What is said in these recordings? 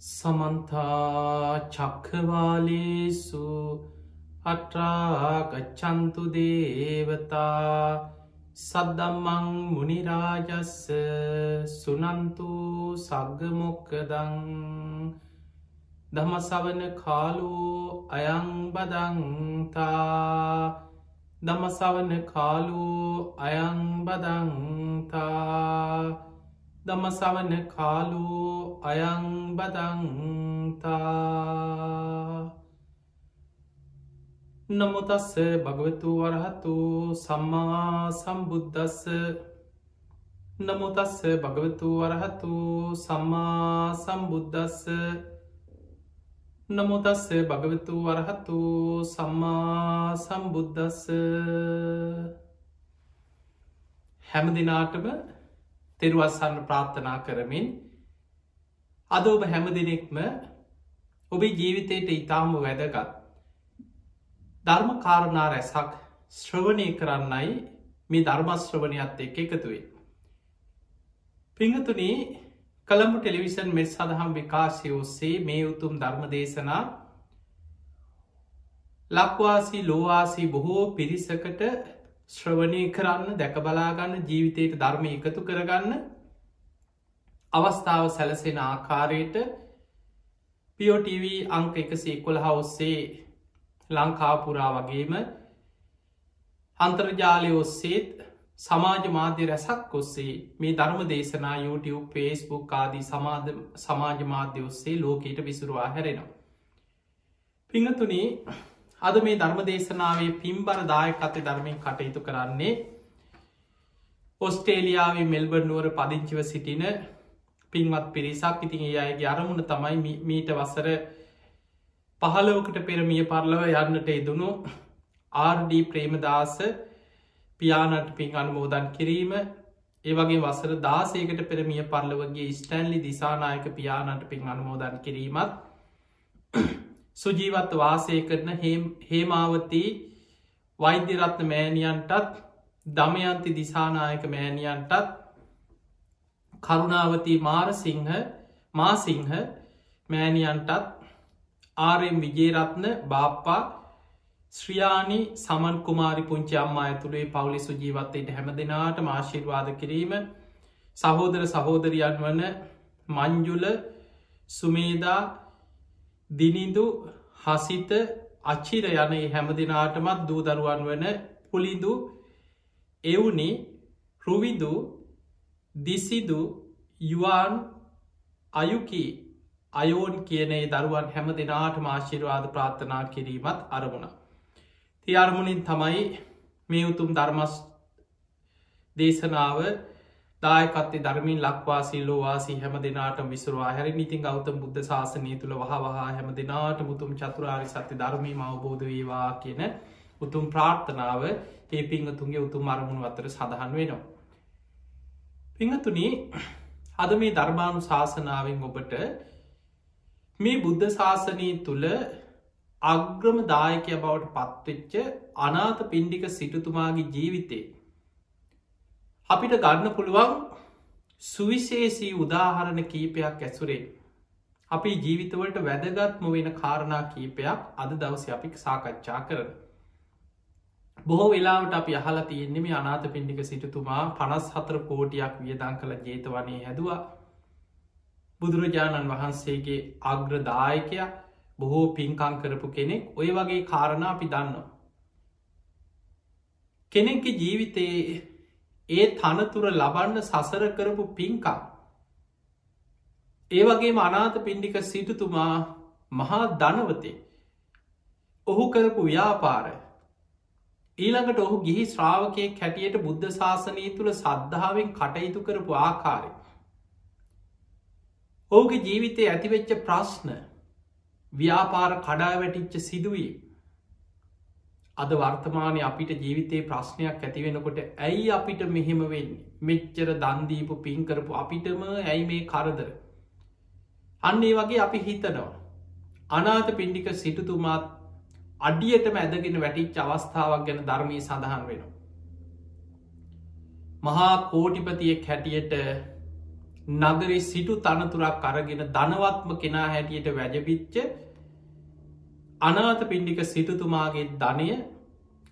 සමන්තා චක්කවාලේසු අට්‍රාගච්චන්තු දේවතා සද්දම්මං මුනිරාජස්ස සුනන්තු සග්ගමොක්කදං දමසවන කාලු අයංබදංතා දමසවන කාලු අයංබදංතා දමසවන කාලු අයංබදංතා නමුතස්ස භගවතු වරහතු සම්මා සම්බුද්ධස්ස නමුතස්ස භගවතු වරහතු සම්මා සම්බුද්ධස්ස නමුතස්ස භගවතු වරහතු සම්මා සම්බුද්ධස්ස හැම දිනාටම තෙරුවස්සන්න ප්‍රාර්ථනා කරමින් අද ඔබ හැම දෙනෙක්ම ඔබේ ජීවිතයට ඉතාම වැදගත් ධර්ම කාරණා රැසක් ශ්‍රවණය කරන්නයි මේ ධර්මශ්‍රවණයත් එක් එකතුවේ. පිංහතුනේ කළඹ ටෙලිවිෂන් මෙත් සඳහම් විකාශය ඔස්සේ මේ උතුම් ධර්ම දේශනා ලක්වාසී ලෝවාසී බොහෝ පිරිසකට ශ්‍රවණය කරන්න දැකබලාගන්න ජීවිතයට ධර්ම එකතු කරගන්න අවස්ථාව සැලසෙන ආකාරයට පියෝටව අංක එකසේ කොළහ ඔස්සේ ලංකාපුරා වගේම අන්තර්ජාලය ඔස්සේත් සමාජ මාධ්‍ය රැසක් ඔස්සේ මේ ධර්ම දේශනා YouTube ෆේස්බුක් ආදී සමාධ සමාජ මාධ්‍ය ඔස්සේ ලෝකයට විසුරවා හැරෙනවා. පිංහතුනේ අද මේ ධර්ම දේශනාවේ පින්බර දායකතය ධර්මයෙන් කටයුතු කරන්නේ ඔස්ටේලියාවේ මෙල්බර් නුවර පදිංචිව සිටින පින්වත් පිරිසක්. ඉතින් ඒ අයගේ අරමුණ තමයි මීට වසර පහලෝකට පෙරමිය පරලව යන්නට එදුණු ආර්ඩ ප්‍රේමදාස පියානට පින් අනුමෝදන් කිරීම. ඒවගේ වසර දාසයකට පෙරමිය පරලවගේ ස්ටැන්ලි දිසානායක පියානට පින් අනුමෝදන් කිරීමත් සුජීවත් වාසය කරන හේමාවතී වෛද්‍යරත්න මෑණියන්ටත් දමයන්ති දිසානායක මෑණියන්ටත් කරුණාවතී මාරසිංහ මාසිංහ මෑණියන්ටත් ආරෙන් විජේරත්න බාප්පා ශ්‍රියානි සමන් කුමාරි පුංචි අම්මා ඇතුළේ පවුලි සුජීවත්තයට හැම දෙනාට මාශිර්වාද කිරීම සහෝදර සහෝදරියන් වන මංජුල සුමේදා දිනිදු හසිත අච්චිර යන හැම දෙනාටමත් දූදරුවන් වන පුලිදු එවුනි රුවිදු දිසිදු යුවාන් අයුකි අයෝන් කියනේ දරුවන් හැම දෙනාට මාශිරවාද ප්‍රාර්ථනා කිරීමත් අරමුණ. ති අරමුණින් තමයි මේ උතුම් ධර්මස් දේශනාව දායකත්තේ ධර්මින් ලක්වාසී ලෝවාසී හැම දෙනාට විසරවා හැරි ඉතින් ගෞතම් බුද්ධ ශාසනය තුළ වහවා හැම දෙනාට මුතුම් චතුරාරි සත්‍ය ධර්මී අවබෝධ වේවා කියන උතුම් ප්‍රාර්ථනාව ඒ පිංහතුන්ගේ උතුම් අරමුණු අතර සඳහන් වෙනවා. පිංහතුනී අද මේ ධර්මාණු ශාසනාවෙන් ඔබට මේ බුද්ධ ශාසනී තුළ අග්‍රම දායකය බවට පත්වෙච්ච අනාත පින්ඩික සිටුතුමාගේ ජීවිතේ අපිට ගන්න පුළුවන් සුවිශේසී උදාහරණ කීපයක් ඇසුරේ අපි ජීවිතවලට වැදගත්ම වෙන කාරණා කීපයක් අද දවස අපි සාකච්ඡා කරන. බොහෝ වෙලාවට අපි අහලා තියෙන්නේ මේ අනාත පින්ඩික සිටතුමා පනස් හතර කෝටියක් වියදං කළ ජේතවනය හැදවා බුදුරජාණන් වහන්සේගේ අග්‍රදායකය බොහෝ පින්කං කරපු කෙනෙක් ඔය වගේ කාරණ අපි දන්නවා. කෙනෙක්ගේ ජීවිතයේ ඒ තනතුර ලබන්න සසර කරපු පින්කම්. ඒ වගේ අනාත පින්ඩික සිටුතුමා මහා ධනවතේ. ඔහු කරපු ව්‍යාපාර ඊළඟට ඔහු ගිහි ශ්‍රාවකය කැටියට බුද්ධ ශාසනී තුළ සද්ධාවෙන් කටයුතු කරපු ආකාරය. ඔහුගේ ජීවිතය ඇතිවෙච්ච ප්‍රශ්න ව්‍යාපාර කඩා වැටිච්ච සිදුවී අද වර්තමානය අපිට ජීවිතයේ ප්‍රශ්නයක් ඇතිවෙනකොට ඇයි අපිට මෙහෙම වෙන්න? මෙච්චර දන්දීපු පින්කරපු අපිටම ඇයි මේ කරදර? අන්නේ වගේ අපි හිතනවා. අනාත පින්ඩික සිටුතුමාත් අඩියටම ඇදගෙන වැටිච් අවස්ථාවක් ගැන ධර්මී සඳහන් වෙනවා. මහා කෝටිපතියෙක් හැටියට නගරේ සිටු තනතුරක් අරගෙන ධනවත්ම කෙනා හැටියට වැජබිච්ච අනාත පින්ඩික සිටුතුමාගේ ධනය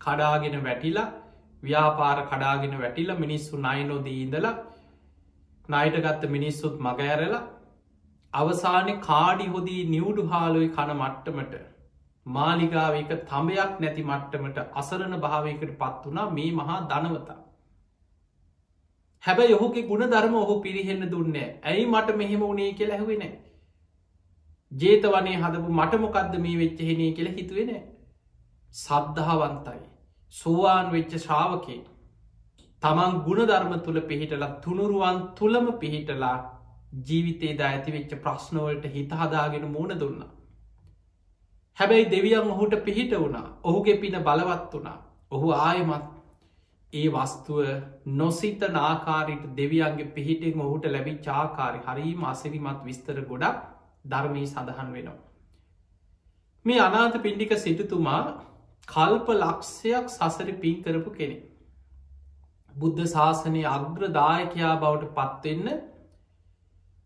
කඩාගෙන වැටිලා ව්‍යාපාර කඩාගෙන වැටිල මිනිස්සු නයිනොදී ඉඳලා නයිට ගත්ත මිනිස්සුත් මගඇරලා අවසානය කාඩි හොදී නිවුඩු හාලුයි කන මට්ටමට මාලිගාවක තඹයක් නැති මට්ටමට අසරණ භාවයකට පත් වනා මේ මහා ධනවතා. හැබ යොහුගේ ගුණ ධර්ම ඔහු පිරිහෙන්න දුන්නේ ඇයි මට මෙහෙම වුණේ කියල ඇහුවෙන. ජේතවනේ හදපු මටමොකක්ද මේ වෙච්චහෙනේ කියල හිතුවෙන. සද්ධාවන්තයි. සෝවාන් වෙච්ච ශ්‍රාවකේ. තමන් ගුණධර්ම තුළ පිහිටලා තුනුරුවන් තුළම පිහිටලා ජීවිතේද ඇතිවෙච්ච ප්‍රශ්නවලට හිත හදාගෙන මුණ දුන්නා. හැබැයි දෙවියන් ඔහුට පිහිට වුණා ඔහුගේ පින බලවත් වුණා ඔහු ආයමත් ඒ වස්තුව නොසිත නාකාරයට දෙවියන්ගේ පිහිටෙන් ඔහුට ලැබි චාකාරි හරීම අසිරිමත් විස්තර ගොඩක් ධර්මී සඳහන් වෙනවා. මේ අනාත පින්ඩික සිටතුමා කල්ප ලක්ෂයක් සසර පින් කරපු කෙනෙ. බුද්ධ ශාසනය අග්‍රදායකයා බවට පත්වෙන්න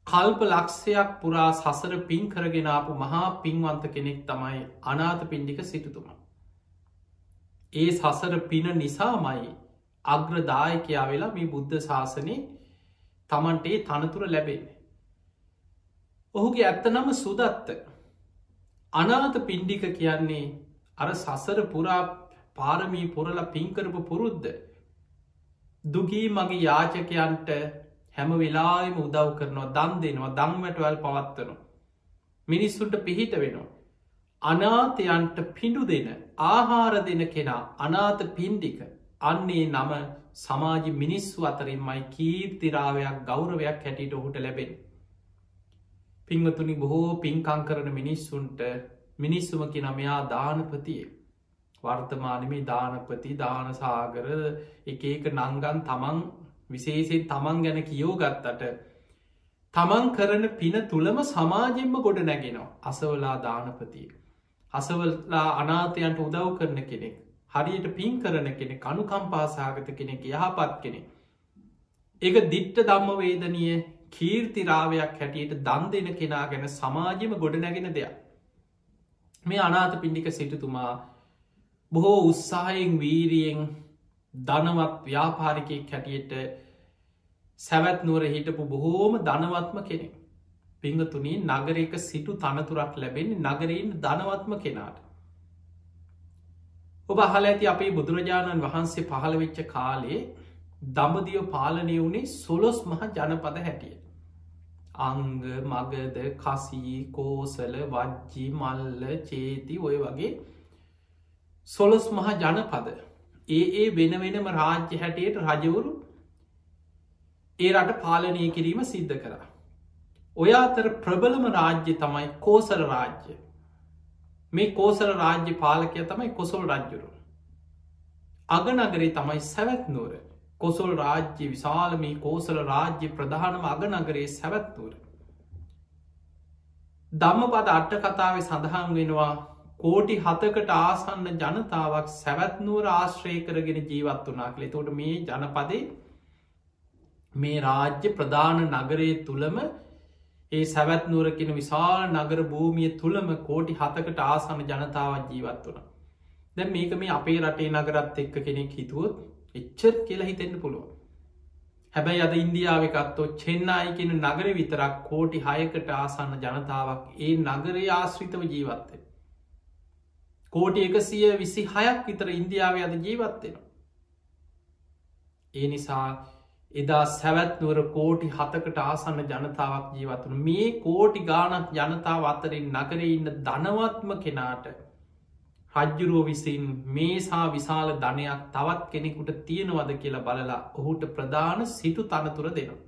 කල්ප ලක්ෂයක් පුරා සසර පින් කරගෙනාපු මහා පින්වන්ත කෙනෙක් තමයි අනාත පින්ඩික සිටතුමා. ඒ සසර පින නිසාමයි අග්‍රදායකයා වෙලා මේ බුද්ධ ශාසනය තමන්ටේ තනතුර ලැබෙන්නේ. ඔහුගේ ඇත්තනම සුදත්ත අනාත පින්ඩික කියන්නේ අර සසර පුරා පාරමී පුරල පින්කරපු පුරුද්ධ දුගී මගේ යාචකයන්ට හැම වෙලාම උදව් කරනවා දන් දෙනවා දංමටවල් පවත්වනවා. මිනිස්සුන්ට පිහිට වෙනවා. අනාතයන්ට පිඩු දෙන ආහාර දෙන කෙනා අනාත පින්ඩික අන්නේ නම සමාජ මිනිස්සු අතරින්මයි කීර්තිරාවයක් ගෞරවයක් හැටියට ඔහුට ලැබෙන. පිංවතුනි බොහෝ පින්කං කරන මිනිස්සුන්ට මිනිස්සුමකි නමයා දානපතිය. වර්තමානමේ දානපති දානසාගර එක එක නංගන් තමන් විශේෂෙන් තමන් ගැන කියෝ ගත්තට තමන් කරන පින තුළම සමාජෙන්ම ගොඩ නැගෙනවා අසවලා දානපතිය. අසවල්ලා අනාතයන්ට උදව් කරන කෙනෙක් හරියට පින් කරන කෙනෙ කනුකම්පාසාගත කෙනෙක් යහපත් කෙනෙ. එක දිට්ට දම්ම වේදනය කීර්තිරාවයක් හැටියට දන් දෙන කෙනා ගැන සමාජම ගොඩ නැගෙන දෙයක්. මේ අනාත පිණ්ඩික සිටතුමා බොහෝ උත්සාහයෙන් වීරියෙන් ධනවත් ව්‍යාපාරිකයෙක් හැටියට සැවැත් නුවර හිටපු බොහෝම ධනවත්ම කෙනෙ. පිංහතුනී නගරයක සිටු තනතුරක් ලැබෙන්නේ නගරයෙන් ධනවත්ම කෙනාට. ඔබ අහල ඇති අපේ බුදුරජාණන් වහන්සේ පහළ වෙච්ච කාලේ දඹදියෝ පාලනය වුණේ සොලොස් මහ ජනපද හැටිය. අංග මගද කසී කෝසල වජ්ජි මල්ල චේති ඔය වගේ සොලොස් මහ ජනපද ඒ ඒ වෙන වෙනම රාජ්‍ය හැටියට රජවරු ඒ රට පාලනය කිරීම සිද්ධ කරා. ඔය අතර ප්‍රබලම රාජ්‍ය තමයි කෝසල රාජ්‍ය. මේ කෝසල රාජ්‍ය පාලකය තමයි කොසොල් රජ්ජුරු. අගනගරේ තමයි සැවැත්නුවර කොසොල් රාජ්‍ය විශාලමී කෝසල රාජ්‍ය ප්‍රධානම අගනගරේ සැවැත්නුවර. දම්මපද අට්ට කතාව සඳහන් වෙනවා කෝටි හතකට ආසන්න ජනතාවක් සැවැත්නුවර ආශ්‍රය කරගෙන ජීවත් වනා කළේ තොට මේ ජනපදේ මේ රාජ්‍ය ප්‍රධාන නගරයේ තුළම ඒ සැවැත්නුවරකෙන විශාල නගර භූමිය තුළම කෝටි හතකට ආසන ජනතාවත් ජීවත් වන. දැ මේක මේ අපේ රටේ නගරත් එක්ක කෙනෙක් හිතුවොත් එච්චර් කියලා හිතෙන්න්න පුළුවන්. හැබැයි අද ඉන්දියාවකත්තෝ චෙන්නයි කියෙන නගර විතරක් කෝටි හයකට ආසන්න ජනතාවක් ඒ නගරේ ආශ්‍රිතව ජීවත්තේ. කෝටි එකසිය විසි හයක් විතර ඉන්දියාව අද ජීවත්වෙනවා. ඒ නිසා එදා සැවැත්නුවර කෝටි හතකට ආසන්න ජනතාවක් ජීවත්වන මේ කෝටි ගානක් ජනතාව අතරින් නගරේ ඉන්න ධනවත්ම කෙනාට රජ්ජුරුව විසින් මේසා විශාල ධනයක් තවත් කෙනෙකුට තියෙනවද කියලා බලලා ඔහුට ප්‍රධාන සිටු තනතුර දෙනවා.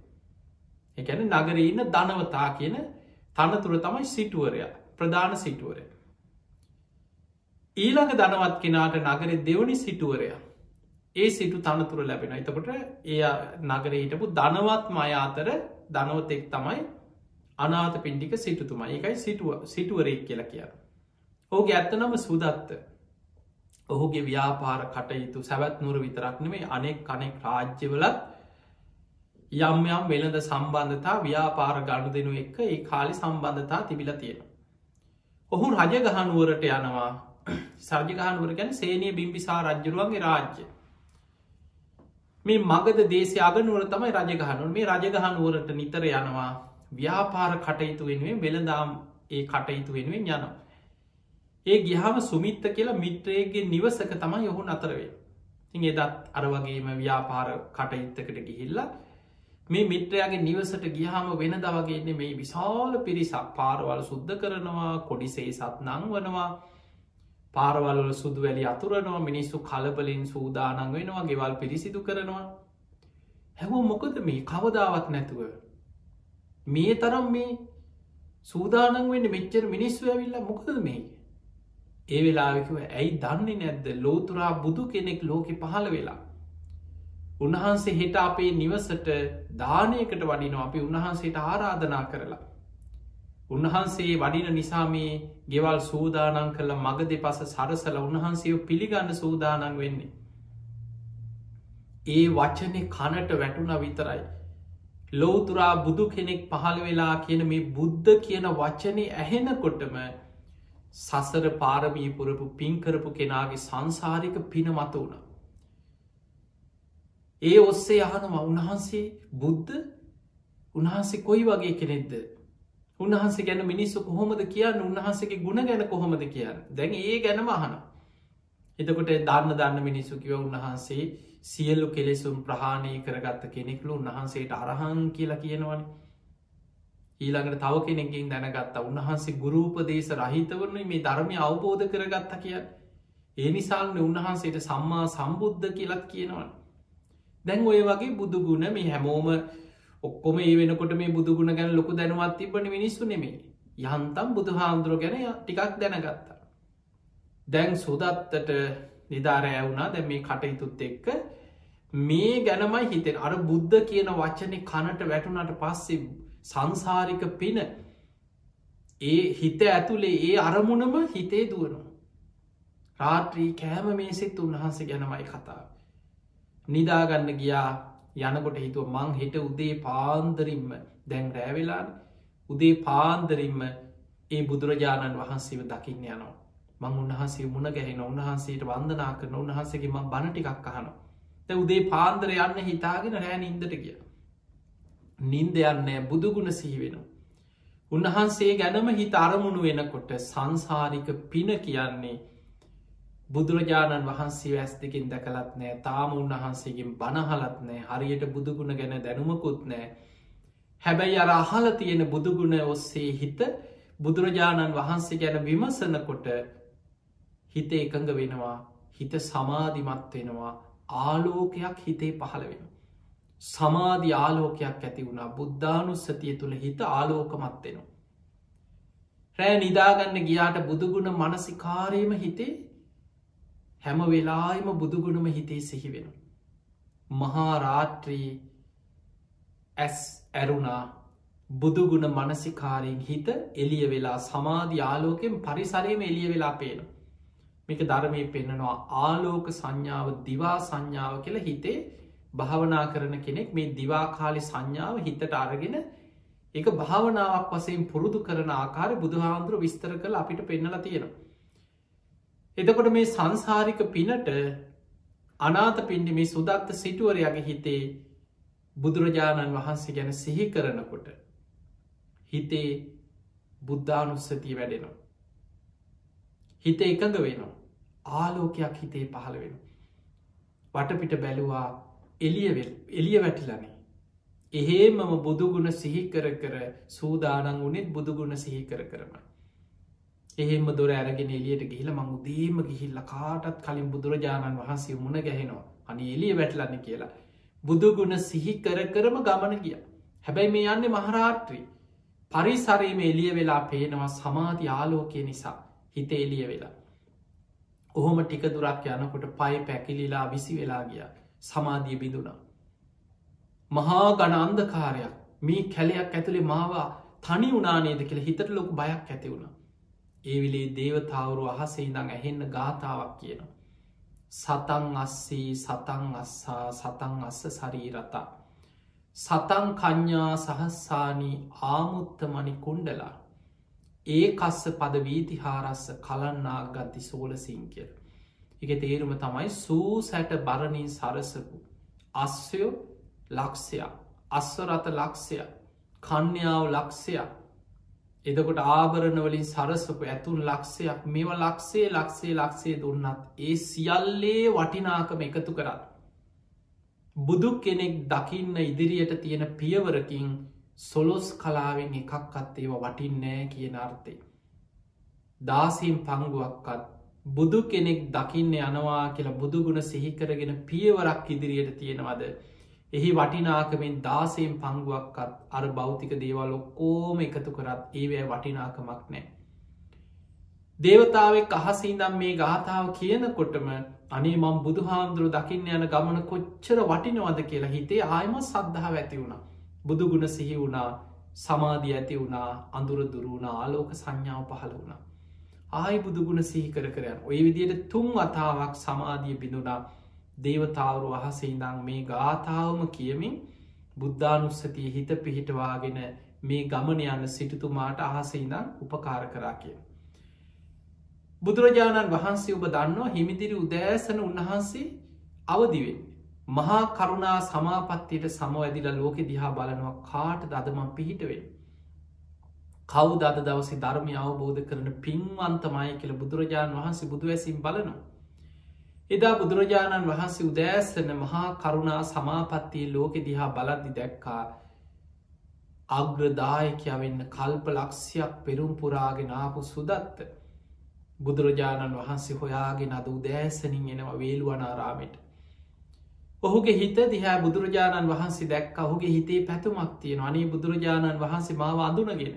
එකැන නගර ඉන්න ධනවතා කියන තනතුර තමයි සිටුවරය ප්‍රධාන සිටුවරය. ඊළඟ ධනවත් කෙනාට නගරේ දෙවනි සිටුවරය ඒ සිටු තනතුර ලැබෙන එතකොට එය නගර හිටපු ධනවත් මය අතර ධනවතෙක් තමයි අනාත පින්ඩික සිටුතුමා ඒකයි සිටුව සිටුවරෙක් කියලා කිය. ඕගේ ඇත්තනම සුදත්ත ඔහුගේ ව්‍යාපාර කටයුතු සැවැත් නුර විතරක් නෙමේ අනෙක් කනෙක් රාජ්‍යවලත් යම් යම් වෙළඳ සම්බන්ධතා ව්‍යාපාර ගණු දෙනු එක්ක ඒ කාලි සම්බන්ධතා තිබිල තියෙන. ඔහු රජ ගහනුවරට යනවා සර්ජගහනුවර ගැන සේනය බිම්බිසා රජ්ජරුවන්ගේ රාජ්‍ය. මේ මගද දේශය අගනුවර තමයි රජගහනුව මේ රජගහනුවරට නිතර යනවා ව්‍යාපාර කටයුතු වෙනුවෙන් වෙළදාම් ඒ කටයුතු වෙනුවෙන් යනවා. ඒ ගිහාම සුමිත්ත කියලා මිත්‍රයගේ නිවසක තමයි යොහු අතරවේ. ඉ එදත් අර වගේම ව්‍යාපාර කටයුත්තකට ගිහිල්ලා මේ මිත්‍රයාගේ නිවසට ගිහාම වෙන දවගේන්නේ මේ විශාල පිරිසක්. පාරවල් සුද්ධ කරනවා කොඩිසේ සත් නං වනවා පාරවල්ල සුදු වැලි අතුරනවා මිනිස්සු කලබලින් සූදානන් වෙනවා ගෙවල් පිරිසිදු කරනවා. හැවෝ මොකද මේ? කවදාවත් නැතුව. මේ තරම් මේ සූදානන් වෙන්න මෙච්චර මිනිස්සු ඇවිල්ල මොකද මේ? ඒ වෙලාවිකව ඇයි දන්නේ නැද්ද ලෝතුරා බුදු කෙනෙක් ලෝකෙ පහළ වෙලා. උන්වහන්සේ හෙට අපේ නිවසට දානයකට වඩිනවා අපි උන්වහන්සේට ආරාධනා කරලා. උන්වහන්සේ වඩින නිසා මේ ගෙවල් සූදානන් කළ මග දෙපස සරසල උන්වහන්සේෝ පිළිගන්න සූදානන් වෙන්නේ. ඒ වචනෙ කනට වැටුණ විතරයි. ලෝතුරා බුදු කෙනෙක් පහළ වෙලා කියන මේ බුද්ධ කියන වචනේ ඇහෙනකොටම සසර පාරමී පුරපු පින්කරපු කෙනාගේ සංසාරික පින මත වුණ. ඒ ඔස්සේ අහනම උන්වහන්සේ බුද්ධ? උන්හන්සේ කොයි වගේ කෙනෙක්ද? උන්හන්සේ ගැන මිනිස්සු කොහොමද කියන්න? උන්හන්සේගේ ගුණ ගැන කොහොමද කියන්න? දැන් ඒ ගැනම අහන. එතකොට දන්න දන්න මිනිස්සු කිව උන්වහන්සේ සියල්ලු කෙලෙසුම් ප්‍රහාණය කරගත්ත කෙනෙක්ලු උන්වහන්සේට අරහන් කියලා කියනවනේ. ඊළඟට තව කෙනෙකින් දැනගත්තා. උන්වහන්සේ ගුරූපදේශ රහිතවරන මේ ධර්මය අවබෝධ කරගත්ත කිය. ඒ නිසාල්න උන්වහන්සේට සම්මා සම්බුද්ධ කියලත් කියනවන. දැන් ඔය වගේ බුදුගුණ මේ හැමෝම ඔක්කොම ඒ වෙනකොට මේ බුදුගුණ ගැන ලොකු දැනුවත් තිබන මිනිස්සු නෙමේ. යහන්තම් බුදු හාමුදුරුව ගැන ටිකක් දැනගත්තා. දැන් සුදත්තට නිධාරය වුණා දැ මේ කටයුතුත් එක්ක මේ ගැනමයි හිතෙන් අර බුද්ධ කියන වචනය කනට වැටුනට පස්සේ සංසාරික පින ඒ හිත ඇතුළේ ඒ අරමුණම හිතේ දුවනු. රාත්‍රී කෑම මේසෙත් උන්වහන්සේ ගැනමයි කතාව. නිදාගන්න ගියා යනකොට හිතුව මං හිට උදේ පාන්දරින්ම දැන් රෑවෙලාන් උදේ පාන්දරින්ම ඒ බුදුරජාණන් වහන්සේව දකින්න යනවා. මං උන්වහන්සේ මුණ ගැහෙන උන්වහන්සේට වන්දනා කරන උන්වහන්සේගේ ම බණටිකක් අහන. ද උදේ පාන්දර යන්න හිතාගෙන රෑ ඉන්දට ගිය. නින්දයන්නෑ බුදුගුණ සිහිවෙන. උන්වහන්සේ ගැනම හිත අරමුණු වෙනකොට සංසාරික පින කියන්නේ බුදුරජාණන් වහන්සේ ඇස් දෙකින් දැකලත් නෑ තාම උන්වහන්සේගෙන් බණහලත් නෑ හරියට බුදුගුණ ගැන දැනුමකුත් නෑ. හැබැයි අර අහල තියෙන බුදුගුණ ඔස්සේ හිත බුදුරජාණන් වහන්සේ ගැන විමසනකොට හිත එකඟ වෙනවා හිත සමාධිමත් වෙනවා ආලෝකයක් හිතේ පහළ වෙන. සමාධි ආලෝකයක් ඇති වුණා බුද්ධානුස්සතිය තුළ හිත ආලෝකමත්වෙනවා. රෑ නිදාගන්න ගියාට බුදුගුණ මනසිකාරයම හිතේ හැම වෙලායිම බුදුගුණම හිතේ සිහිවෙන. මහා රාත්‍රී ඇස් ඇරුණා බුදුගුණ මනසිකාරයෙන් හිත එලිය වෙලා සමාධි ආලෝකෙන් පරිසරයම එලිය වෙලා පේන. මේක ධර්මය පෙන්න්නනවා ආලෝක සංඥාව දිවා සංඥාව කියලා හිතේ භාවනා කරන කෙනෙක් මේ දිවාකාලි සංඥාව හිතට අරගෙන එක භාවනාවක් වසයෙන් පුරුදු කරන ආකාර බුදුහාන්දුර විස්තර කළ අපිට පෙන්නල තියෙනවා. එතකොට මේ සංසාරික පිනට අනාත පින්ඩි මේ සුදත්ත සිටුවරයාගේ හිතේ බුදුරජාණන් වහන්සේ ගැන සිහි කරනකොට හිතේ බුද්ධානුස්සතිය වැඩෙනවා. හිත එකඟ වෙනවා ආලෝකයක් හිතේ පහළ වෙන. වටපිට බැලුවා එලිය වැටිලනේ. එහෙමම බුදුගුණ සිහිකර කර සූදානන් වනෙත් බුදුගුණ සිහිකර කරම. එහෙම දොර ඇරගෙන එලියට ගිහිල මං උදේම ගිහිල්ල කාටත් කලින් බුදුරජාණන් වහන්සේ මුණ ගැහෙනවා අනි එලිය වැටලන්න කියලා. බුදුගුණ සිහි කර කරම ගමන ගිය. හැබැයි මේ යන්න මහරාත්‍රී පරිසරීම එලිය වෙලා පේනවා සමාධි ආලෝකය නිසා හිත එලිය වෙලා. ඔහොම ටික දුරක් යනකොට පයි පැකිලිලා විසි වෙලා ගියා. සමාධිය බිඳුනා. මහා ගණ අන්දකාරයක් මේ කැලයක් ඇතුළේ මාවා තනි වනානේද කියල හිතට ලොක බයක් ඇති වුණ. ඒවිලේ දේවතාවරු අහසේ ඉඳං ඇහෙන්න ගාථාවක් කියනවා. සතන් අස්සේ සතන් අස්සා සතන් අස්ස සරීරතා. සතන් කඥ්ඥා සහස්සානී ආමුත්තමනි කුණ්ඩලා ඒ කස්ස පද වීතිහාරස්ස කලන්නා ගත්ති සෝල සිංකර. එක තේරුම තමයි සූ සැට බරණින් සරසපු. අස්වයෝ ලක්ෂයක් අස්වරත ලක්ෂයක් කන්‍යාව ලක්ෂයක් එදකොට ආභරණවලින් සරසපු ඇතුන් ලක්ෂයක් මෙව ලක්ෂේ ලක්ෂේ ලක්ෂේ දුන්නත් ඒ සියල්ලේ වටිනාකම එකතු කරත්. බුදු කෙනෙක් දකින්න ඉදිරියට තියෙන පියවරකින් සොලොස් කලාවෙන් එකක්කත් ඒව වටින්නෑ කියන අර්ථය. දාසීම් පංගුවක්කත් බුදු කෙනෙක් දකින්න යනවා කියලා බුදුගුණ සිහිකරගෙන පියවරක් ඉදිරියට තියෙනවද. එහි වටිනාකමෙන් දාසයෙන් පංගුවක්කත් අර භෞතික දේවල් ඔක්කෝම එකතු කරත් ඒවෑ වටිනාකමක් නෑ. දේවතාවෙක් අහසිදම් මේ ගාථාව කියනකොටම අනේ මං බුදු හාමුදුරු දකින්න යන ගමන කොච්චර වටිනවද කියලා හිතේ ආයම සද්ධාව ඇති වුණා. බුදුගුණ සිහි වුණා සමාධී ඇති වුණා අඳුර දුරුණ ආලෝක සංඥාව පහළ වුණා. ආයි බුදුගුණ සිහිකර කරයන් ඔය විදියට තුන් වතාවක් සමාධිය බිඳුනා දේවතාවරු අහසඉදං මේ ගාථාවම කියමින් බුද්ධානුස්සතිය හිත පිහිටවාගෙන මේ ගමන යන්න සිටුතුමාට අහසඉදං උපකාර කරා කිය. බුදුරජාණන් වහන්සේ ඔබ දන්නවා හිමිදිරි උදෑසන උන්වහන්සේ අවදිවෙන්. මහා කරුණා සමාපත්තියට සමවැදිල ලෝකෙ දිහා බලනවා කාට දදමන් පිහිටවෙන්. කවු දද දවසේ ධර්මය අවබෝධ කරන පින්වන්තමය කියල බුදුරජාණන් වහන්සේ බුදු ඇසිම් බලනවා. එදා බුදුරජාණන් වහන්සේ උදෑසන මහා කරුණා සමාපත්තිය ලෝකෙ දිහා බලද්දි දැක්කා අග්‍රදායකයා වෙන්න කල්ප ලක්ෂයක් පෙරුම් පුරාගෙන ආපු සුදත්ත බුදුරජාණන් වහන්සේ හොයාගෙන අද උදෑසනින් එනවා වේළුවනාරාමෙට. ඔහුගේ හිත දිහා බුදුරජාණන් වහන්සේ දැක්ක ඔහුගේ හිතේ පැතුමක් තියෙන අනේ බුදුරජාණන් වහන්සේ මාව අඳුනගෙන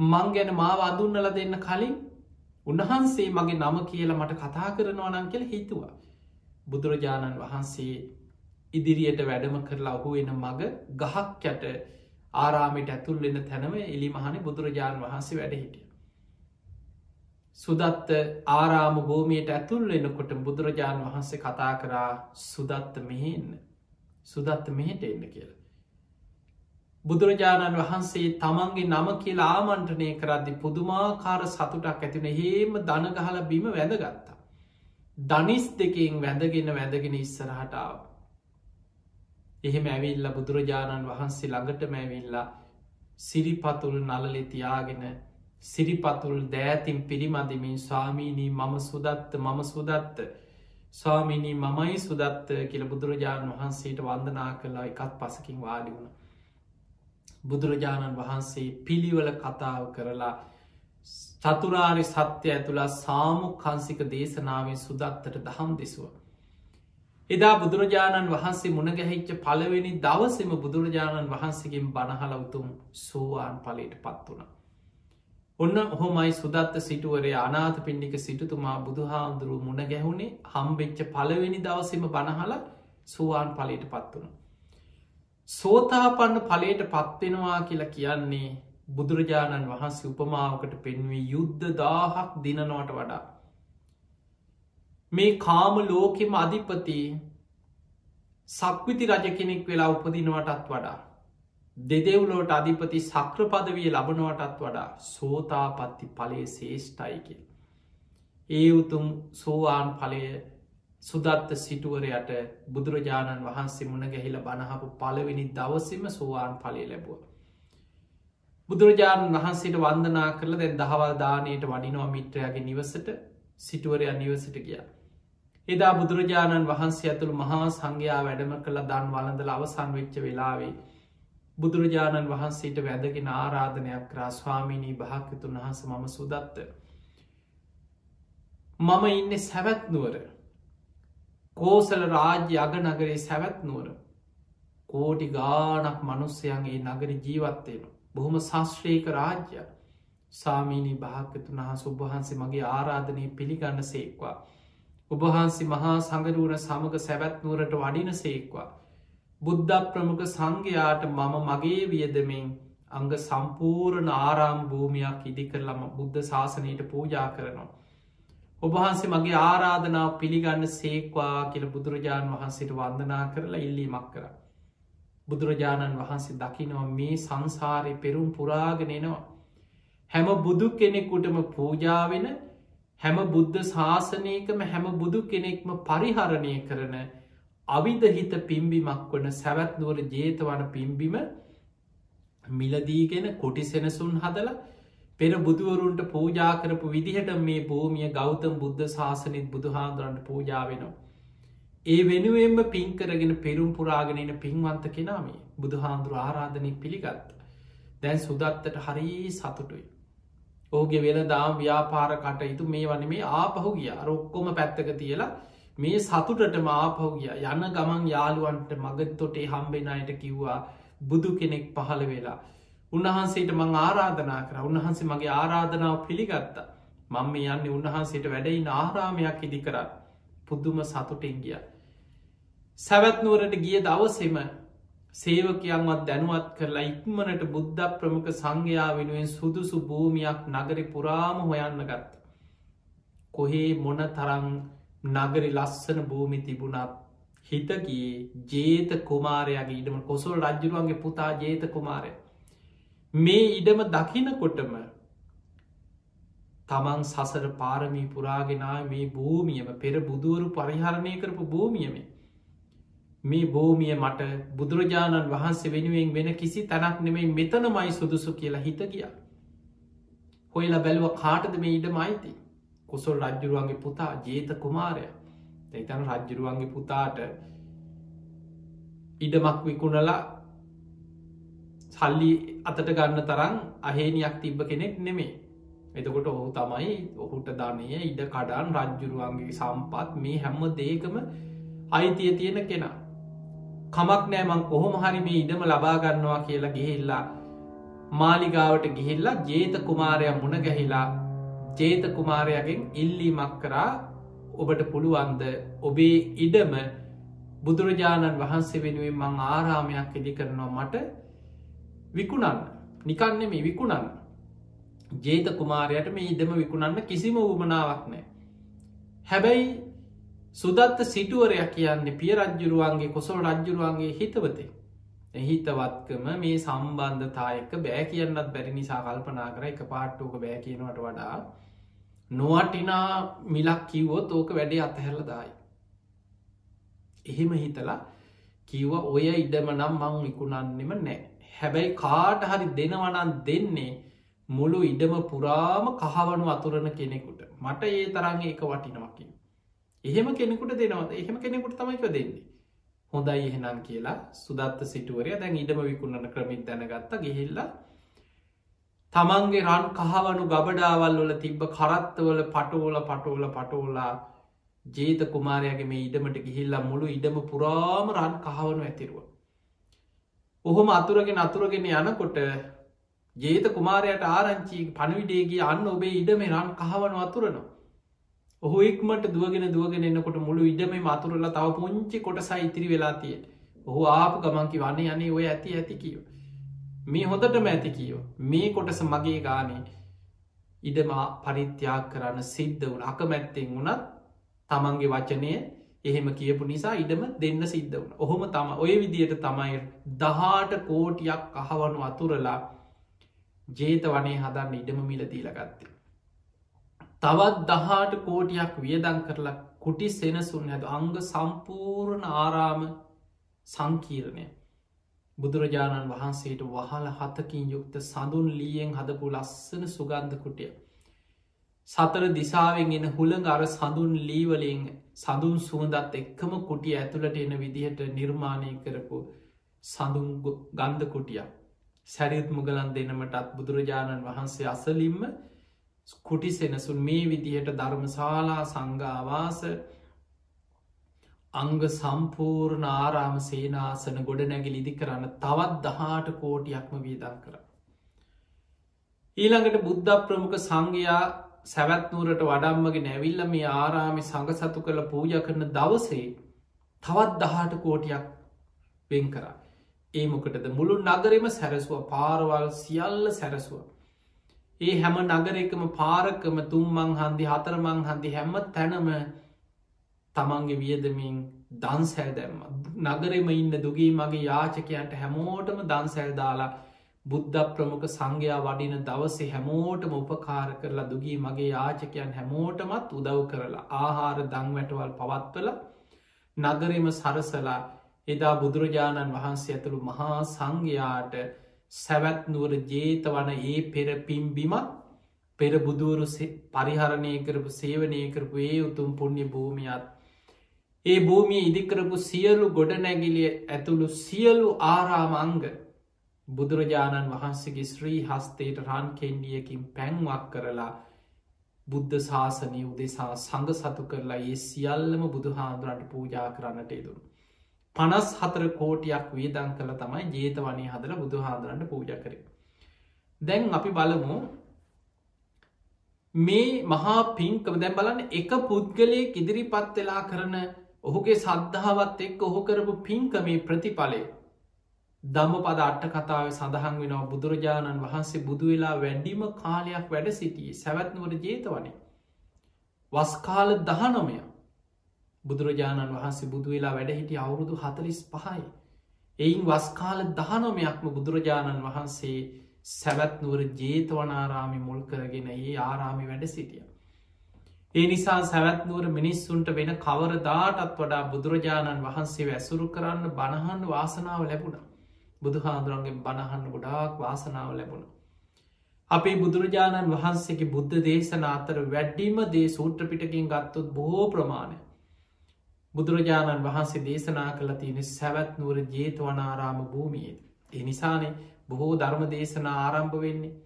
මං ගැන මාව අදුන්නල දෙන්න කලින් උන්වහන්සේ මගේ නම කියලා මට කතා කරනවා නං කියල හිතුවා. බුදුරජාණන් වහන්සේ ඉදිරියට වැඩම කරලා ඔහු එන මග ගහක් යට ආරාමිට ඇතුල්ලෙන තැනව එලි මහන බුදුරජාණන් වහන්සේ වැඩ හිටිය. සුදත්ත ආරාම භූමියයට ඇතුල් එන්නකොට බුදුරජාණන් වහන්සේ කතා කරා සුදත්ත මෙහෙන්න සුදත්ත මෙහෙට එන්න කියලා. බුදුරජාණන් වහන්සේ තමන්ගේ නම කියලා ආමන්ට්‍රනය කරද්දි පුදුමාකාර සතුටක් ඇතින හේම දනගහල බිම වැදගත්තා. දනිස් දෙකින් වැඳගෙන වැඳගෙන ඉස්සරහටාව. එහෙම ඇවිල්ල බුදුරජාණන් වහන්සේ ළඟට මැවිල්ලා සිරිපතුල් නලලෙ තියාගෙන සිරිපතුල් දෑතින් පිරිමදිමින් ස්වාමීනී මම සුදත්ත මම සුදත්ත ස්වාමිනී මමයි සුදත්ත කියල බුදුරජාණන් වහන්සේට වන්දනා කලා එකත් පසකින් වාඩි වුණ. බුදුරජාණන් වහන්සේ පිළිවල කතාව කරලා චතුරාරි සත්‍ය ඇතුළා සාමු කන්සික දේශනාවෙන් සුදත්තට දහම් දෙසුව. එදා බුදුරජාණන් වහන්සේ මුණගැහිච්ච පළවෙනි දවසම බුදුරජාණන් වහන්සේගෙන් බණහල උතුම් සෝවාන් පලට පත් වුණ. ඔන්න හොමයි සුදත්ත සිටුවරේ අනාත පින්ඩික සිටුතුමා බුදුහාන්දුරුව මුණ ගැහුණේ හම්බෙච්ච පළවෙනි දවසම බණහල සුවාන් පලට පත් වුණ. සෝතාපන්න පලට පත්වෙනවා කියලා කියන්නේ බුදුරජාණන් වහන්සේ උපමාවකට පෙන්වී යුද්ධ දාහක් දිනනවට වඩා. මේ කාම ලෝකෙම අධිපති සක්විති රජ කෙනෙක් වෙලා උපදිනවටත් වඩා. දෙදෙව්ලෝට අධිපති සක්‍රපදවිය ලබනවටත් වඩා සෝතාපත්ති පලේ ශේෂ්ටයිකි. ඒ උතුම් සෝවාන් පලය සුදත්ත සිටුවරයට බුදුරජාණන් වහන්සේ මුණ ගැහිල බණහපු පලවෙනි දවසම සෝවාන් පලේ ලැබුව. බුදුරජාණන් වහන්සේට වන්දනා කරල දැ දහවල් දානයට වඩිනවා මිත්‍රයාගේ නිවසට සිටුවරයා නිවසට ගිය. එදා බුදුරජාණන් වහන්සේ ඇතුළ මහා සංඝයා වැඩම කළ දන් වලඳල අවසන් වෙච්ච වෙලාවේ. බුදුරජාණන් වහන්සේට වැදගෙන ආරාධනයක් රාස්වාමිනී භාකතුන් වහස මම සුදත්ත. මම ඉන්න සැවැත්නුවර කෝසල රාජ්‍ය අග නගරේ සැවැත් නුවර. කෝටි ගානක් මනුස්සයන්ගේ නගර ජීවත්වයෙන බොහොම ශස්ශ්‍රේක රාජ්‍ය සාමීනී භාගතුන් හස උබහන්සේ මගේ ආරාධනය පිළිගන්න සේක්වා. උබහන්සි මහා සඟරුවන සමඟ සැවැත් නුවරට වඩින සේක්වා. බුද්ධ ප්‍රමුඛ සංඝයාට මම මගේ වියදමින් අංග සම්පූර්ණ ආරාම් භූමියක් ඉදිකරලම බුද්ධ ශාසනයට පූජා කරනවා. ඔබහන්සේ මගේ ආරාධනාව පිළිගන්න සේක්වා කියල බුදුරජාණන් වහන්සේට වන්දනා කරලා ඉල්ලීමක් කර. බුදුරජාණන් වහන්සේ දකිනවා මේ සංසාරය පෙරුම් පුරාගෙනෙනවා. හැම බුදු කෙනෙකුටම පූජාවෙන හැම බුද්ධ ශාසනයකම හැම බුදු කෙනෙක්ම පරිහරණය කරන අවිධහිත පිම්බිමක් වන සැවැත්නුවර ජේතවන පිම්බිම මිලදීගෙන කොටි සෙනසුන් හදලා පෙර බුදුවරුන්ට පූජා කරපු විදිහට මේ භූමිය ගෞතම් බුද්ධ ශාසනිත් බුදුහාන්දුරන්ට පූජාවෙනවා. ඒ වෙනුවෙන්ම පින්කරගෙන පෙරුම් පුරාගෙනන පින්වන්ත කෙනාමේ බුදුහාන්දුර ආරාධනය පිළිගත්ත. දැන් සුදත්තට හරි සතුටුයි. ඕගේ වෙන දාම් ව්‍යාපාර කටයුතු මේ වන මේ ආපහු ගිය රොක්කොම පැත්තක තියලා මේ සතුටට මාපහු ගිය යන්න ගමන් යාළුවන්ට මගත්තොටේ හම්බෙනයට කිව්වා බුදු කෙනෙක් පහළ වෙලා. උන්වහන්සේට මං ආරාධනා කර උන්වහන්සේ මගේ ආරාධනාව පිළිගත්තා. මං මේ යන්නේ උන්වහන්සේට වැඩයින් ආරාමයක් ඉදි කරත් පුද්දුම සතුටෙන් ගිය. සැවැත්නුවරට ගිය දවසෙම සේවකයන්වත් දැනුවත් කරලා ඉක්මනට බුද්ධ ප්‍රමුඛ සංඝයා වෙනුවෙන් සුදුසු භූමියක් නගරි පුරාම හොයන්න ගත්ත. කොහේ මොන තරං නගරි ලස්සන භූමි තිබුණත් හිතගේ ජේත කුමාරයාගේ ඉඩම කොසොල් රජ්ජුරුවන්ගේ පුතා ජේත කුමාරය. මේ ඉඩම දකිනකොටම තමන් සසර පාරමී පුරාගෙනා මේ භූමියම පෙර බුදුවරු පරිහරණය කරපු භූමියමේ මේ භූමිය මට බුදුරජාණන් වහන්සේ වෙනුවෙන් වෙන කිසි තැනක් නෙමෙයි මෙතනමයි සුදුසු කියලා හිත ගිය. හොයලා බැලුව කාටද මේ ඉඩ මයිති. කොසොල් රජ්ජුරුවන්ගේ පුතා ජේත කුමාරය එතන රජ්ජුරුවන්ගේ පුතාට ඉඩමක් විකුණලා සල්ලි අතට ගන්න තරම් අහේනියක් තිබ්බ කෙනෙක් නෙමේ. එතකොට ඔහු තමයි ඔහුට ධනය ඉඩ කඩන් රජ්ජුරුවන්ගේ සම්පත් මේ හැම්ම දේකම අයිතිය තියෙන කෙනා. කමක් නෑමං කොහොම හරි මේ ඉඩම ලබාගන්නවා කියලා ගිහිල්ලා මාලිගාවට ගිහිල්ලා ජේත කුමාරය මුණ ගැහිලා ජේත කුමාරයගෙන් ඉල්ලීමක් කරා ඔබට පුළුවන්ද ඔබේ ඉඩම බුදුරජාණන් වහන්සේ වෙනුවෙන් මං ආරාමයක් ඉදි කරනවා මට විකුණන්න නිකන්න මේ විකුණන්න ජේත කුමාරයට මේ ඉඩම විකුණන්න කිසිම උමනාවක් නෑ හැබැයි සුදත්ත සිටුවරයක් කියන්නේ පිය රජ්ජුරුවන්ගේ කොසොල් රජ්ජුරුවන්ගේ හිතවතේ. එහිතවත්කම මේ සම්බන්ධතායක බෑ කියන්නත් බැරි නිසා කල්පනා කර එක පාට්ටෝක බෑ කියනවට වඩා නොවටිනා මිලක් කිව්වොත් ඕක වැඩේ අතහැරල දායි. එහෙම හිතලා කිව්ව ඔය ඉඩම නම් මං විකුණන්නෙම නෑ. හැබැයි කාට හරි දෙනවනන් දෙන්නේ මුළු ඉඩම පුරාම කහවනු අතුරන කෙනෙකුට මට ඒ තරන්ගේ එක වටිනවකින්. එහෙම කෙනෙකුට දෙනවද එහෙම කෙනෙකුට තමයික දෙන්නේ හොඳයි එහෙනම් කියලා සුදත්ත සිටුවරය දැන් ඉඩම විකුණන ක්‍රමිත් දැනගත්ත ගිහිල්ලා තමන්ගේ රන් කහවනු ගබඩාවල් වල තිබ්බ කරත්තවල පටෝල පටෝල පටෝලා ජේත කුමාරයාගේ මේ ඉඩමට ගිහිල්ලා මුළු ඉඩම පුරාම රන් කහවනු ඇතිරුව. ඔහොම අතුරගෙන අතුරගෙන යනකොට ජේත කුමාරයට ආරංචි පණවිඩේගේ අන්න ඔබේ ඉඩම රන් කහවනු අතුරනවා. ඔහු ඉක්මට දුවගෙන දුවගෙන එන්නකොට මුළු ඉඩම මතුරල තව පුංචි කොටසයි ඉතිරි වෙලා තිය ඔහු ආපු ගමන්කි වන්නේ යනේ ඔය ඇති ඇති කියව මේ හොඳටම ඇති කියෝ මේ කොටස මගේ ගානේ ඉඩම පරිත්‍යාක් කරන්න සිද්ධ වුණ. අකමැත්තෙන් වුණත් තමන්ගේ වචනය එහෙම කියපු නිසා ඉඩම දෙන්න සිද්ධ වුණ. ඔහොම තම ඔය විදියට තමයි දහාට කෝටියක් අහවනු අතුරලා ජේත වනේ හදන්න ඉඩම මිල දීලගත්තේ තවත් දහාට කෝටියක් වියදං කරලා කුටි සෙනසුන් ඇද අංග සම්පූර්ණ ආරාම සංකීරණය. බුදුරජාණන් වහන්සේට වහල හතකින් යුක්ත සඳුන් ලියෙන් හදපු ලස්සන සුගන්ධ කුටිය. සතර දිසාවෙන් එන හුළඟ අර සඳුන් ලීවලින් සඳුන් සුවඳත් එක්කම කුටිය ඇතුළට එන විදිහට නිර්මාණය කරපු සඳුන් ගන්ධ කුටිය. සැරිත් මුගලන් දෙනමටත් බුදුරජාණන් වහන්සේ අසලින්ම කුටි සෙනසුන් මේ විදිහට ධර්මශාලා සංගාවාස අංග සම්පූර්ණ ආරාම සේනාසන ගොඩ නැගිල් ඉදි කරන්න තවත් දහාට කෝටියක්ම වීදන් කර. ඊළඟට බුද්ධ ප්‍රමුඛ සංඝයා සැවැත්නූරට වඩම්මගේ නැවිල්ල මේ ආරාමි සඟ සතු කළ පූජ කරන දවසේ තවත් දහට කෝටියක් වෙන් කරා. ඒ මොකටද මුළු නගරෙම සැරසුව පාරවල් සියල්ල සැරසුව. ඒ හැම නගරෙකම පාරකම තුම්මං හන්දි හතරමං හන්දි හැම තැනම තමන්ගේ වියදමින් දන්සැල් දැම්ම නගරෙම ඉන්න දුගේ මගේ යාචකයන්ට හැමෝටම දන්සැල් දාලා බුද්ධ ප්‍රමුඛ සංඝයා වඩින දවසේ හැමෝටම උපකාර කරලා දුගී මගේ යාචකයන් හැමෝටමත් උදව් කරලා ආහාර දංවැටවල් පවත්වල නගරෙම සරසලා එදා බුදුරජාණන් වහන්සේ ඇතුළු මහා සංඝයාට සැවැත්නුවර ජේත වන ඒ පෙර පිම්බිමත් පෙර බුදුවරු පරිහරණය කරපු සේවනය කරපු ඒ උතුම් පුුණ්‍ය භූමියත් ඒ භූමිය ඉදිකරපු සියලු ගොඩනැගිලිය ඇතුළු සියලු ආරාමංග බුදුරජාණන් වහන්සේගේ ශ්‍රී හස්තේට රන් කෙන්ඩියකින් පැන්වක් කරලා බුද්ධ ශාසනය උදෙසා සඟ සතු කරලා ඒ සියල්ලම බුදුහාන්දුරන්ට පූජා කරන්නට යුතුරු. පනස් හතර කෝටියක් වේදං කළ තමයි ජේත වනේ හදර බුදුහාදුරන්ට පූජ කර. දැන් අපි බලමු මේ මහා පින්කම දැම් බලන්න එක පුද්ගලයෙක් ඉදිරිපත් වෙලා කරන ඔහුගේ සද්ධාවත් එක් ඔහු කරපු පින්කමේ ප්‍රතිඵලය දම්ම පද අට්ට කතාව සඳහන් වෙනවා බුදුරජාණන් වහන්සේ බුදු වෙලා වැඩිම කාලයක් වැඩ සිටියේ සැවැත්නුවට ජේතවනේ වස්කාල දහනොමය බුදුරජාණන් වහන්සේ බුදු වෙලා වැඩ හිටිය අවුරුදු හතලිස් පහයි එයින් වස්කාල දහනොමයක්ම බුදුරජාණන් වහන්සේ සැවැත්නුවර ජේතවනාරාමි මුල් කරගෙන ඒ ආරාමි වැඩ සිටිය. ඒ නිසා සැවැත්නුවර මිනිස්සුන්ට වෙන කවරදාටත් වඩා බුදුරජාණන් වහන්සේ වැසුරු කරන්න බණහන් වාසනාව ලැබුණ. බුදුහාදුරන්ගේ බණහන්න ගොඩාක් වාසනාව ලැබුණ. අපේ බුදුරජාණන් වහන්සේගේ බුද්ධ දේශන අතර වැඩ්ඩීම දේ සූට්‍රපිටකින් ගත්තොත් බොහෝ ප්‍රමාණය. බුදුරජාණන් වහන්සේ දේශනා කළ තියෙන සැවැත් නුවර ජේතවනාරාම භූමියද. එනිසානේ බොහෝ ධර්ම දේශනා ආරම්භ වෙන්නේ.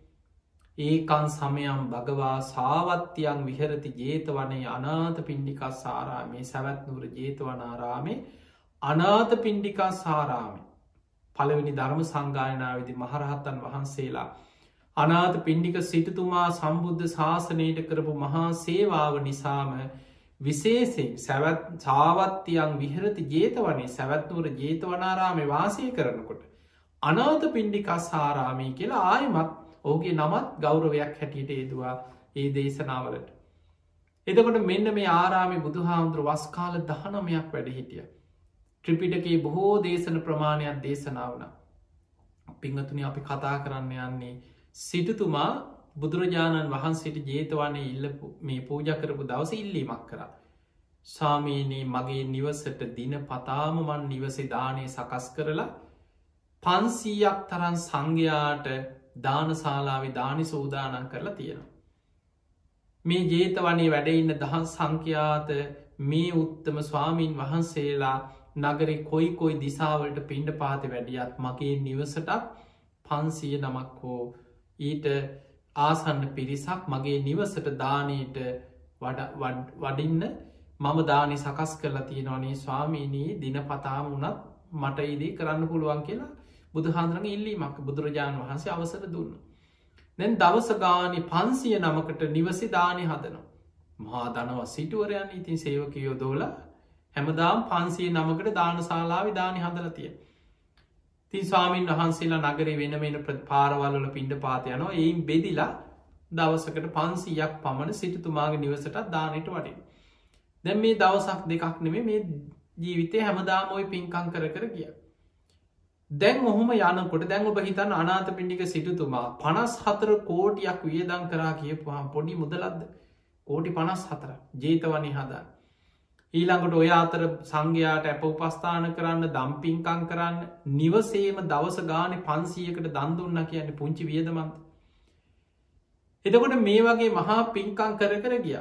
ඒකන් සමයම් භගවා සාවත්‍යයන් විහරති ජේතවනේ අනාත පින්ඩිකා සාරාමේ සැවැත්නුවර ජේතවනාරාමේ අනාත පින්ඩිකා සාරාමි පළවෙනි ධර්ම සංගායනාවදි මහරහත්තන් වහන්සේලා අනාත පින්ඩික සිටතුමා සම්බුද්ධ ශාසනයට කරපු මහා සේවාව නිසාම විශේසිෙන් සැවත් සාවත්‍යයන් විහරති ජේතවනේ සැවත්නුවර ජේතවනාරාමේ වාසය කරනකොට අනාත පින්ඩිකා සාරාමී කියලා ආයමත් ඕගේ නමත් ගෞරවයක් හැටියට ඒදවා ඒ දේශනාවලට. එදකොට මෙන්න මේ ආරාමි බුදුහාමුදුර වස්කාල දහනමයක් වැඩ හිටිය. ත්‍රිපිටකේ බොහෝ දේශන ප්‍රමාණයක් දේශනාවන. පිංහතුනි අපි කතා කරන්න යන්නේ සිටතුමා බුදුරජාණන් වහන්සේට ජේතවන්නේ ඉල්ලපු මේ පූජ කරපු දවස ඉල්ලීමක් කර. සාමීනී මගේ නිවසට දින පතාමමන් නිවසේ දානය සකස් කරලා පන්සීයක් තරන් සංඝයාට දානශාලාවි දානි සූදානන් කරලා තියෙනවා. මේ ජේතවනේ වැඩඉන්න දහන් සංඛ්‍යාත මේ උත්තම ස්වාමීන් වහන්සේලා නගරෙ කොයි කොයි දිසාවලට පින්ඩ පාති වැඩියත් මගේ නිවසටත් පන්සිය නමක් හෝ ඊට ආසන්න පිරිසක් මගේ නිවසට දානයට වඩින්න මම දානි සකස් කරලා තියෙනවානේ ස්වාමීනී දින පතාම වනත් මට ඉදී කරන්න පුළුවන් කියලා බුදුහාන්දුරන ඉල්ලීමක් බුදුරජාණන් වහන්සේ අවසර දුන්න. දැන් දවස ගානි පන්සිය නමකට නිවසි දානය හදනවා. මහා දනව සිටුවරයන් ඉතින් සේවකයෝ දෝල හැමදාම් පන්සිය නමකට දානශලාවි දානි හදලතිය. තින් ස්වාමීන් වහන්සේලා නගර වෙන වෙන පාරවල්ල පින්ඩ පාතයනවා එයින් බෙදිලා දවසකට පන්සියක් පමණ සිටතුමාගේ නිවසටත් දානයට වටින්. දැන් මේ දවසක් දෙකක් නෙමේ මේ ජීවිතය හැමදාම ඔයි පින්කං කර කර කිය. දැන් ඔහොම යනකොට දැන් ඔබ හිතන්න අනාත පිණ්ඩික සිටුතුමා පනස් හතර කෝටියක් වියදං කරා කියපුහම් පොඩි මුදලද්ද කෝටි පනස් හතර ජේතවනි හදන්න. ඊළඟට ඔය අතර සංඝයාට ඇප උපස්ථාන කරන්න දම්පින්කං කරන්න නිවසේම දවස ගාන පන්සියකට දන්දුන්න කියන්න පුංචි වියදමන්ත. එතකොට මේ වගේ මහා පින්කං කර කර ගිය.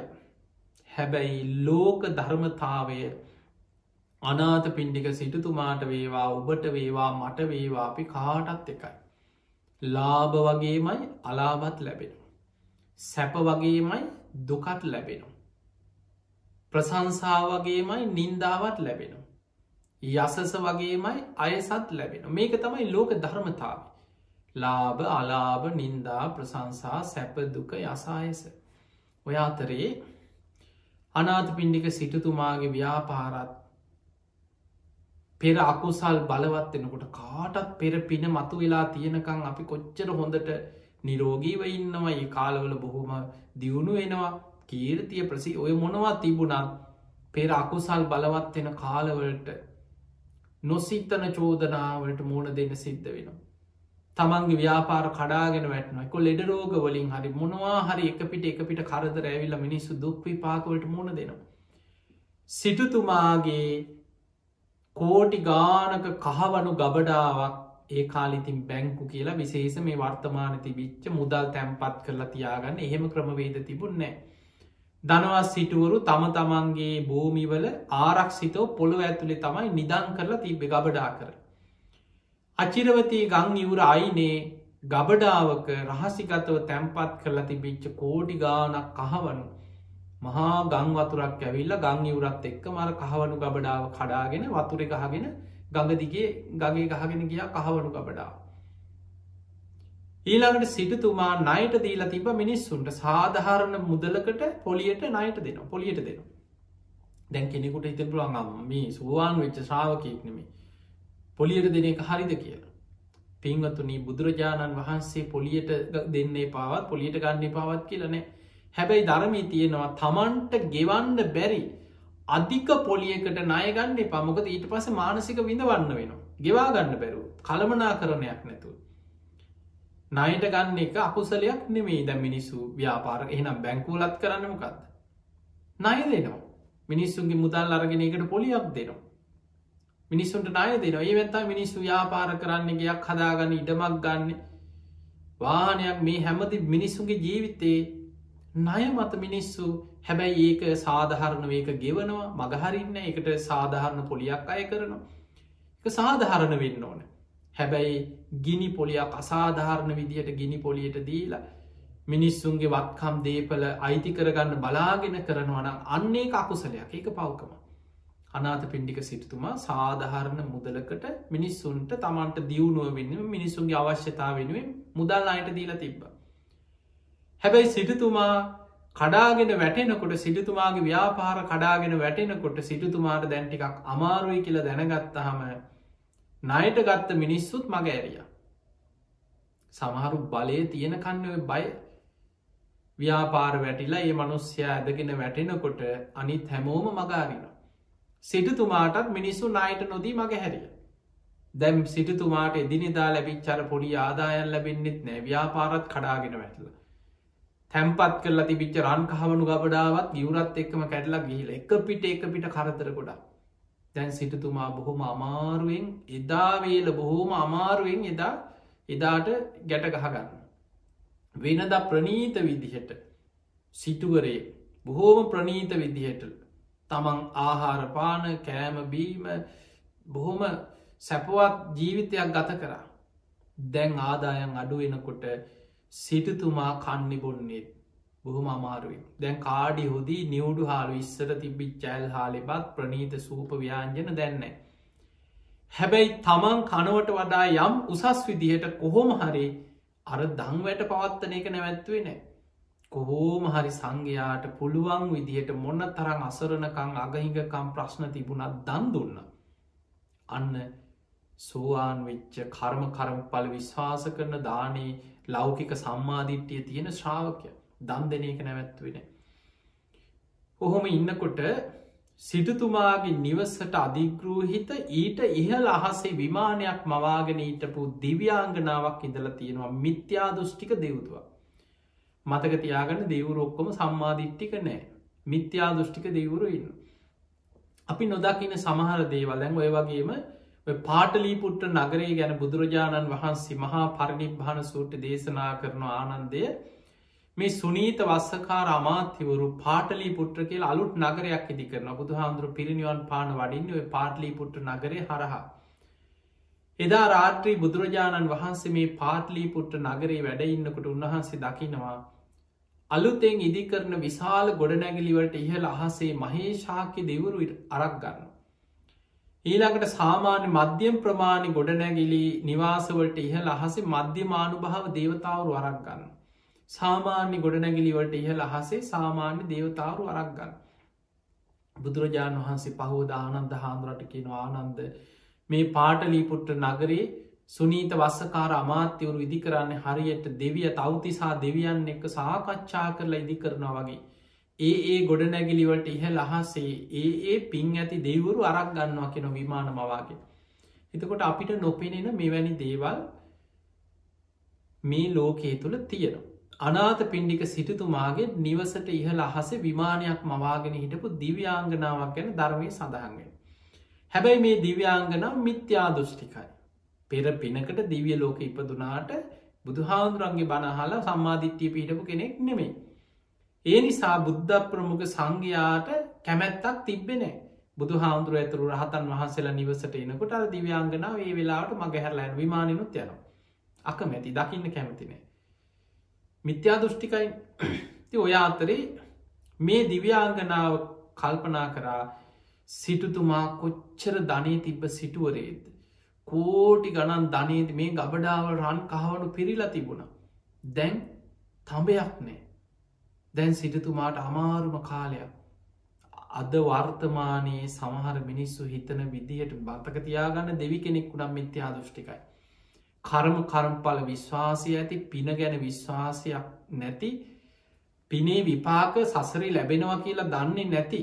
හැබැයි ලෝක ධර්මතාවය අනාත පින්ඩික සිටතුමාට වේවා ඔබට වේවා මට වේවා අපි කාටත් එකයි. ලාභ වගේමයි අලාබත් ලැබෙන. සැප වගේමයි දුකත් ලැබෙනු. ප්‍රසංසා වගේමයි නින්දාවත් ලැබෙන. යසස වගේමයි අයසත් ලැබෙන මේක තමයි ලෝක ධර්මතාව. ලාභ අලාභ නින්දා ප්‍රසංසා සැප දුක යසායස. ඔය අතරේ අනාත පින්ඩික සිටතුමාගේ ව්‍යාපාරත් පෙර අකුසල් බලවත්වෙනකොට කාටත් පෙර පින මතු වෙලා තියෙනකං අපි කොච්චර හොඳට නිරෝගීව ඉන්නවා ඒ කාලවල බොහොම දියුණු වෙනවා කීර්තිය ප්‍රසි ඔය මොනවා තිබුණත් පෙර අකුසල් බලවත් වෙන කාලවලට නොසිත්තන චෝදනාවලට මූුණ දෙන්න සිද්ධ වෙනවා. තමන්ගේ ව්‍යාපාර කඩාගෙන වැටන කො ලෙඩ රෝග වලින් හරි මොනවා හරි එක පිට එක පිට කරදර ඇවිල්ල මිනිස්සු දුක්වී පාකවලට මුණ දෙනවා. සිටුතුමාගේ කෝටි ගානක කහවනු ගබඩාවක් ඒ කාලිතින් බැංකු කියලා විශේෂ මේ වර්තමාන තිබිච්ච මුදල් තැම්පත් කරලා තියාගන්න එහෙම ක්‍රමවේද තිබුන්නෑ. දනවස් සිටුවරු තම තමන්ගේ භූමිවල ආරක්ෂිතව පොළොව ඇතුළේ තමයි නිදන් කරලා තිබ්බෙ ගබඩා කර. අචිරවතී ගං ඉවර අයිනේ ගබඩාවක රහසිගතව තැම්පත් කරලා තිබිච්ච කෝඩි ගානක් කහවනු මහා ගං වතුරක් ඇවිල්ල ගං ඉවරත් එක්ක මර කහවනු ගබඩාව කඩාගෙන වතුර ගහගෙන ගඟදිගේ ගගේ ගහගෙන ගියා කහවනු ගබඩාව. ඊළඟට සිටතුමා නයට දීලා තිබ මිනිස්සුන්ට සාධහරණ මුදලකට පොලියට නයට දෙන පොලියට දෙන දැන් කෙනෙකුට හිත පුළුවන් මේ සුවාන් වෙච්ච ශ්‍රාවකයෙක් නෙමේ පොලියට දෙන එක හරිද කියලා? පින්වතුනී බුදුරජාණන් වහන්සේ පොලියට දෙන්නේ පාවත් පොලියට ගන්නේ පාවත් කියලනෑ හැබැයි ධර්මී තියෙනවා තමන්ට ගෙවන්ඩ බැරි අධික පොලියකට ණයගන්න පමොක ඊට පස මානසික විඳවන්න වෙනවා. ගෙවා ගන්න බැරු කළමනා කරණයක් නැතුව. නයට ගන්න එක අකුසලයක් නෙමේ ද මිනිස්සු ව්‍යාපාර එහනම් බැංකූලත් කරන්නමකක්ද. නය දෙනවා. මිනිස්සුන්ගේ මුදල් අරගෙන එකට පොලියක් දෙනවා. මිනිස්සුන්ට නය දෙනවා. ඒ වෙත්තා මිනිස්සු ව්‍යාපාර කරන්න ගයක් හදාගන්න ඉඩමක් ගන්න. වානයක් මේ හැමති මිනිස්සුන්ගේ ජීවිතේ නය මත මිනිස්සු හැබැයි ඒක සාධහරණ වේක ගෙවනවා මගහරින්න එකට සාධහරණ පොලියක් අය කරනවා. එක සාධහරණ වෙන්න ඕන. හැබැයි ගිනි පොලියක් අසාධාරණ විදිහට ගිනි පොලියට දීලා මිනිස්සුන්ගේ වත්කම් දේපල අයිති කරගන්න බලාගෙන කරනවන අන්නේ අකුසලයක් ඒක පවකම අනාත පින්ඩික සිටතුමා සාධහරණ මුදලකට මිනිස්සුන්ට තමන්ට දියුණුව වෙන්න මිනිස්සුන්ගේ අවශ්‍යතා වෙනුවෙන් මුදල් අයට දීලා තිබ්බ. හැබැයි සිටතුමා කඩාගෙන වැටෙනකොට සිටතුමාගේ ව්‍යාපාර කඩාගෙන වැටෙනකොට සිටතුමාට දැන්ටිකක් අමාරුයි කියලා දැනගත්තහම නයට ගත්ත මිනිස්සුත් මග ඇරිය. සමහරු බලය තියෙන කන්නව බය ව්‍යාපාර වැටිලා ඒ මනුස්්‍යයා ඇදගෙන වැටෙනකොට අනිත් හැමෝම මගාරින. සිටතුමාටත් මිනිස්සු නයට නොදී මග හැරිය. දැම් සිටතුමාට එදිනිදා ලැබිච්චර පොඩි ආදායන් ලැබෙන්න්නෙත් නෑ ව්‍යාපාරත් කඩාගෙන වැටල. තැම්පත් කල තිබිච්ච රන් කහවනු ගබඩාවත් ගියවරත් එක්කම කැටලා ගිහිල එක පිට එක පිට කරතර ගොඩා දැන් සිටතුමා බොහොම අමාරුවෙන් එදාවේල බොහෝම අමාරුවෙන් එදා එදාට ගැට ගහගන්න. වෙනද ප්‍රනීත විදිහට සිටුවරේ බොහෝම ප්‍රනීත විදිහට තමන් ආහාරපාන කෑම බීම බොහොම සැපවත් ජීවිතයක් ගත කරා. දැන් ආදායන් අඩුවෙනකොට සිටතුමා කන්නි බොන්නේෙත් බොහොම අමාරුවෙන් දැන් කාඩි හොදී නිවුඩු හාලු ඉස්සර තිබි චැල් හාලිබත් ප්‍රනීත සූප ව්‍යාන්ජන දැන්න. හැබැයි තමන් කනවට වඩා යම් උසස් විදිහට කොහොම හරි අර දංවැට පවත්තන එක නැවැත්වේ නෑ. කොහෝම හරි සංඝයාට පුළුවන් විදිහට මොන්න තරම් අසරණකං අගහිඟකම් ප්‍රශ්න තිබුණත් දන් දුන්න. අන්න සෝවාන් වෙච්ච කර්ම කරම්පල විශ්වාස කරන දානේ ලෞකික සම්මාධිට්්‍යය තියෙන ශ්‍රාවකය. දන් දෙන එක නැවැත්වෙන. ඔහොම ඉන්නකොට සිටතුමාගේ නිවසට අධිග්‍රූහිත ඊට ඉහල අහසේ විමානයක් මවාගෙන ඊටපු දිව්‍යාංගනාවක් ඉඳල තියෙනවා මිත්‍යා දෘෂ්ටික දෙව්තුව. මතක තියාගන්න දෙවුරොක්කොම සම්මාධිට්ටික නෑ මිත්‍යා දෘෂ්ටික දෙවුරු ඉන්න. අපි නොදකින සමහර දේවල්ලැන් ඔය වගේම පාටලීපුට්ට නගරේ ගැන බුදුරජාණන් වහන්සේ මහා පරිනිබ්භාන සූට්ට දේශනා කරන ආනන්දය මේ සුනීත වස්සකාර අමාත්‍යවරු පාටලී පුට්‍ර කියල අලුත් නගරයක් ඉදි කරන බුදු හාන්දුරු පිරිනිවන් පාන වඩින්න ඔය පාටලී පුට්‍ර නගරය හරහා. එදා රාත්‍රී බුදුරජාණන් වහන්සේ මේ පාටලී පුට්‍ර නගරේ වැඩඉන්නකොට උන්වහන්සේ දකිනවා. අලුතෙන් ඉදි කරන විශාල ගොඩනැගලිවලට ඉහළ අහසේ මහේශාක්‍ය දෙවරු අරක් ගන්න. ඊළඟට සාමාන්‍ය මධ්‍යම් ප්‍රමාණි ගොඩනැගිලි නිවාසවලට ඉහළ අහසේ මධ්‍යමානු භාව දේවතාවරු අරක් ගන්න. සාමාන්‍ය ගොඩනැගිලිවලට ඉහළ අහසේ සාමාන්‍ය දේවතාරු අරක්ගන්න. බුදුරජාණන් වහන්සේ පහෝද ආනන්ද හාමුරට කියෙන ආනන්ද මේ පාටලීපුට්ට නගරේ සුනීත වස්සකාර අමාත්‍යවරු ඉදි කරන්න හරියට දෙවිය තවතිසා දෙවියන් එක්ක සාකච්ඡා කරලා ඉදි කරනවා වගේ ඒ ඒ ගොඩනැගිලිවට ඉහ ලහසේ ඒ ඒ පින් ඇති දෙවරු අරක් ගන්නවා කෙන විමාන මවාගෙන. එතකොට අපිට නොපෙනෙන මෙවැනි දේවල් මේ ලෝකයේ තුළ තියෙනවා. අනාත පින්ඩික සිටතුමාගේ නිවසට ඉහල අහස විමානයක් මවාගෙන හිටපු දිව්‍යාංගනාවක් ගැන ධර්මය සඳහන්ගෙන. හැබැයි මේ දිව්‍යාංගනම් මිත්‍යා දෘෂ්ටිකයි. පෙර පිනකට දිවිය ලෝක ඉපදුනාට බුදුහාන්දුරන්ගේ බණහලා සම්මාධිත්‍යය පිහිටපු කෙනෙක් නෙමේ. ඒ නිසා බුද්ධ ප්‍රමුඛ සංඝයාට කැමැත්තක් තිබෙනෑ බුදු හාමුදුරුව ඇතුරු රහතන් වහන්සේලා නිවසට එනකොට අර දිව්‍යංගනාව ඒ වෙලාට මගහැරලෑන් විමානනුත් යනවා. අකමැති දකින්න කැමතිනේ. මිත්‍යා දෘෂ්ටිකයි ති ඔය අතරේ මේ දිව්‍යාංගනාව කල්පනා කරා සිටුතුමා කොච්චර ධනය තිබ්බ සිටුවරේද. කෝටි ගණන් ධනේද මේ ගබඩාවල් රන් කහවනු පිරිලා තිබුණ. දැන් තඹයක් නෑ. දැන් සිටතුමාට අමාරුම කාලයක්. අද වර්තමානයේ සමහර මිනිස්සු හිතන විදිහට බතක තියාගන්න දෙවි කෙනෙක් වුනම් මිත්‍යා දෘෂ්ටිකයි. කරම කරම්පල විශ්වාසය ඇති පින ගැන විශ්වාසයක් නැති පිනේ විපාක සසරි ලැබෙනවා කියලා දන්නේ නැති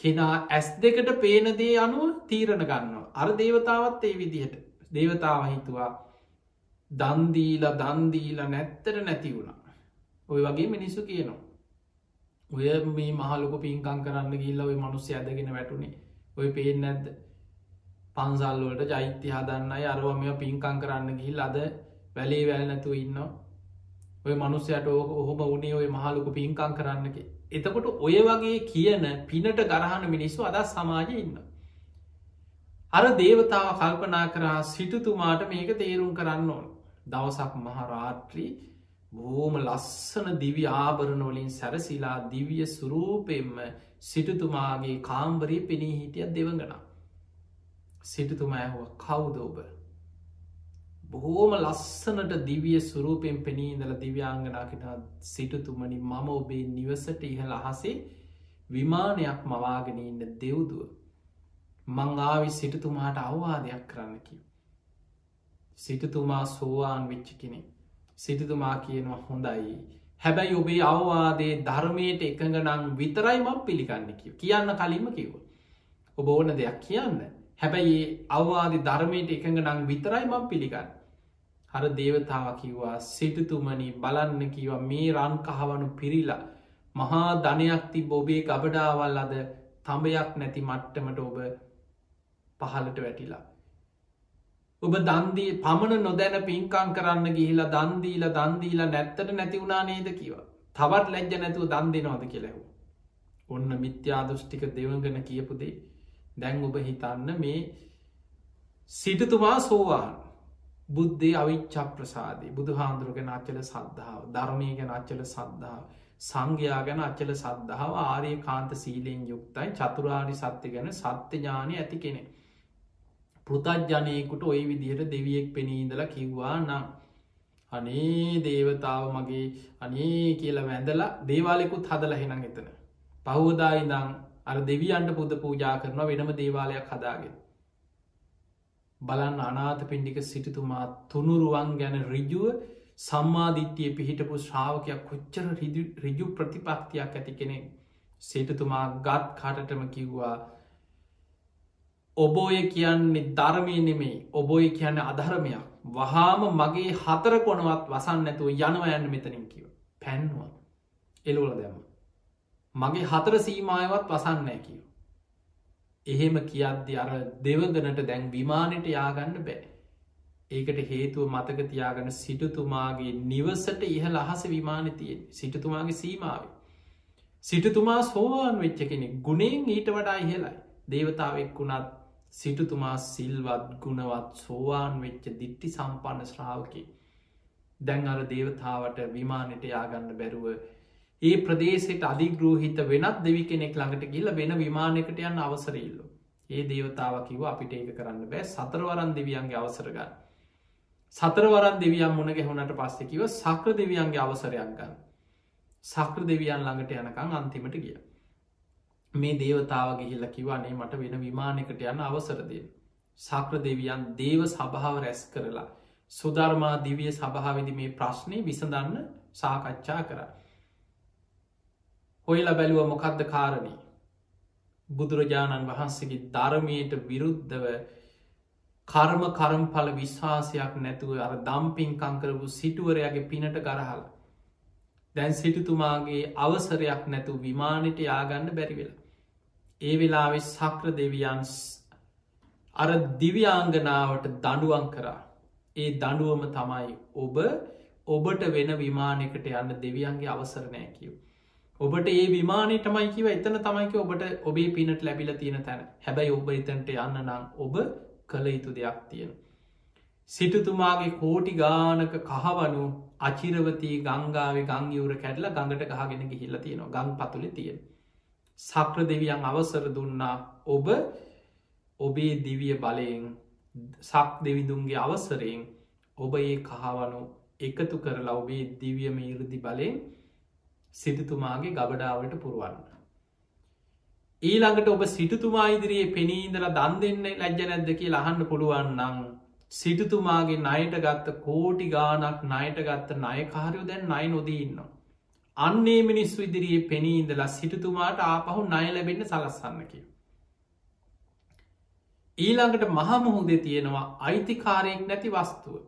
කෙනා ඇස් දෙකට පේනදේ අනුව තීරණ ගන්නවා. අර දේවතාවත් ඒ විදිහට. දේවතාව හිතුවා දන්දීල දන්දීල නැත්තර නැති වුණා. ඔය වගේ මිනිස්සු කියනවා. ඔය මේ මහලොක පින්කං කරන්න ගිල්ල ඔය මනුස්්‍ය ඇදගෙන වැටුනේ. ඔය පේෙන් නැද්ද? පන්සල්ලෝට ජෛත්‍ය හදන්න අරව මෙ පින්කං කරන්න ගිහිල් අද වැලේ වැල් නැතුව ඉන්න ඔය මනුස්සයට ඔහොම උනේ ඔය මහලොක පින්කං කරන්නක එතකොට ඔය වගේ කියන පිනට ගරහන මිනිස්සු අදස් සමාජය ඉන්න අර දේවතාව කල්පනා කරා සිටුතුමාට මේක තේරුම් කරන්න ඕන. දවසක් මහරාත්‍රී බෝම ලස්සන දිවි ආභරණවලින් සැරසිලා දිවිය සුරූපෙන්ම සිටුතුමාගේ කාම්බරී පෙනී හිටිය දෙවඟනා සිටතුම ඇහුව කවුද ඔබ? බොහෝම ලස්සනට දිවිය සුරූපයෙන් පෙනීදල දිව්‍යාංගනාකට සිටතුමනි මම ඔබේ නිවසට ඉහල අහසේ විමානයක් මවාගෙන ඉන්න දෙව්දුව. මංආවි සිටතුමාට අවවාදයක් කරන්නකි සිටතුමා සෝවාන් වෙච්ච කෙනෙ සිටතුමා කියනවා හොඳයි. හැබැයි ඔබේ අවවාදේ ධර්මයට එකඟ නං විතරයි මක් පිළිගන්න කිව කියන්න කලින්ම කිව ඔබ ඕන දෙයක් කියන්න. හැබැයි අවවාදි ධර්මයට එකඟ නං විතරයි මං පිළිගන්න. හර දේවතාව කිව්වා සිටතුමනි බලන්න කිව මේ රන් කහවනු පිරිලා මහා ධනයක් ති බොබේ ගබඩාවල් අද තඹයක් නැති මට්ටමට ඔබ පහලට වැටිලා. ඔබ දන්දී පමණ නොදැන පින්කං කරන්න ගිහිලා දන්දීල දන්දීල නැත්තට නැති වුණා නේද කිව. තවත් ලැජ්ජ නැතුව දන් දෙනවාද කෙලෙහු. ඔන්න මිත්‍යාදෘෂ්ටික දෙවගන කියපුදේ දැන් ඔබ හිතන්න මේ සිටතුමා සෝවාන් බුද්ධේ අවිච්චා ප්‍රසාදේ බුදු හාන්දුරුව ගැන අච්චල සද්ධාව ධර්මය ගැන අච්චල සද්ධාව සංඝයා ගැන අච්චල සද්ධාව ආරය කාන්ත සීලයෙන් යුක්තයි චතුරාරි සත්‍ය ගැන සත්‍යඥානය ඇති කෙනෙ. පෘතජ්ජනයකුට ඔය විදිහට දෙවියෙක් පෙනීදල කිව්වා නම් අනේ දේවතාව මගේ අනේ කියලා වැඳලා දේවාලෙකුත් හදල හෙනම් එතන. පහෝදායිදං අර දෙවියන්ට පුද පූජා කරන වෙනම දේවාලයක් හදාගෙන. බලන් අනාත පින්ඩික සිටිතුමා තුනුරුවන් ගැන රිජුව සම්මාධිත්‍යය පිහිටපු ශ්‍රාවකයක් කොච්චර රිජු ප්‍රතිපක්තියක් ඇති කෙනෙක්. සේටතුමා ගත් කාටටම කිව්වා ඔබෝය කියන්නේ ධර්මය නෙමෙයි. ඔබෝය කියන්න අධර්මයක්. වහාම මගේ හතර කොනවත් වසන්න නැතුව යනව යන්න මෙතනින් කිව පැන්වා එලෝල දැම මගේ හතර සීමායවත් වසන්නෑ කියව. එහෙම කියද්දි අර දෙවගනට දැන් විමානයට යාගන්න බෑ. ඒකට හේතුව මතක තියාගන සිටතුමාගේ නිවසට ඉහල අහස විමාන තියෙන් සිටතුමාගේ සීමාව. සිටතුමා සෝවාන් වෙච්ච කෙනෙ ගුණෙන් ඊට වඩා ඉහලයි දේවතාවෙක් වුණත් සිටතුමා සිල්වත් ගුණවත් සෝවාන් වෙච්ච දිට්ටි සම්පන්න ශ්‍රාවකි. දැන් අර දේවතාවට විමානයට යාගන්න බැරුව ඒ ප්‍රදේශයට අධිග්‍රෝහිත වෙනත් දෙවි කෙනෙක් ළඟට ගිල්ල වෙන විමානයකට යන්න අවසරල්ලු. ඒ දේවතාව කිව අපිට ඒක කරන්න බෑ සතරවරන් දෙවියන්ගේ අවසරගන්න. සතරවරන් දෙවියන් මුණ ගැහුණට පස්සෙකිව සක්‍ර දෙවියන්ගේ අවසරයක් ගන්න. සක්‍ර දෙවියන් ළඟට යනකං අන්තිමට ගිය. මේ දේවතාව ගිහිල්ල කිවන්නේ මට වෙන විමානකට යන්න අවසරදය. සක්‍ර දෙවියන් දේව සභාව රැස් කරලා. සුධර්මා දිවිය සභාවිදි මේ ප්‍රශ්නය විසඳන්න සාකච්ඡා කරා. හොයිල බැලුව මොකක්ද කාරණී? බුදුරජාණන් වහන්සේගේ ධර්මයට විරුද්ධව කර්ම කරම්ඵල විශ්වාසයක් නැතුව අර දම්පින්කං කරපු සිටුවරයාගේ පිනට කරහල දැන් සිටුතුමාගේ අවසරයක් නැතු විමානයට යාගන්න බැරිවෙලා ඒ වෙලාවෙ සක්‍ර දෙවියන්ස් අර දිව්‍යාංගනාවට දඩුවන් කරා. ඒ දඩුවම තමයි ඔබ ඔබට වෙන විමානකට යන්න දෙවියන්ගේ අවසරණය කිව්. ඔබට ඒ විමානයටමයි කිව එතන තමයික ඔබට ඔබේ පිනට ලැබිල තියෙන තැන හැබැයි ඔබ එතන්ට යන්න නම් ඔබ කළ යුතු දෙයක් තියෙන. සිටතුමාගේ කෝටි ගානක කහවනු අචිරවතී ගංගාවේ ගංයවර කැඩල ගඟට ගහගෙන ගිහිල්ල තියෙනවා ගං පතුලි තියෙන. සක්‍ර දෙවියන් අවසර දුන්නා ඔබ ඔබේ දිවිය බලයෙන් සක් දෙවිදුන්ගේ අවසරයෙන් ඔබ ඒ කහවනු එකතු කරලා ඔබේ දිවියම ඉරදි බලයෙන් සිටතුමාගේ ගබඩාවට පුරුවන්න. ඊළඟට ඔබ සිටතුමා ඉදිරියේ පෙනීදලා දන් දෙන්න ලැජ්ජ නැද්ද කිය අහන්න පුළුවන්නම් සිටතුමාගේ නයට ගත්ත කෝටි ගානක් නයට ගත්ත නයකාරයෝ දැන් නය නොදී ඉන්නවා. අන්නේ මිනිස්සු ඉදිරියේ පෙනීඉදලා සිටතුමාට ආපහු නය ලැබෙන්න සලස්සන්නකි. ඊළඟට මහමුහුදේ තියෙනවා අයිතිකාරයෙක් නැති වස්තුව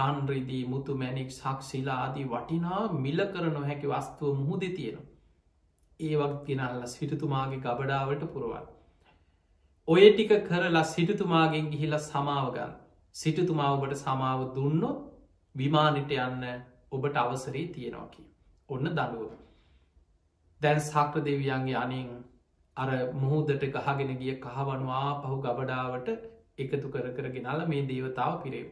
රන්රිදී මුතු මැනික් සක්ෂිලාදී වටිනා මිල කර නොහැකි වස්තුව මුහුද තියෙනවා. ඒවක් ගෙනල්ල සිටතුමාගේ ගබඩාවට පුරුවන්. ඔය ටික කරලා සිටතුමාගෙන් ගිහිල සමාවගන්න සිටතුමා ඔබට සමාව දුන්නොත් විමානිට යන්න ඔබට අවසරේ තියෙනවාකි. ඔන්න දනුව. දැන් සක්‍ර දෙවියන්ගේ අනින් අර මුහුදට ගහගෙන ගිය කහවනවා පහු ගබඩාවට එකතු කර කරගෙනල මේ දේවතාව පිරේව්.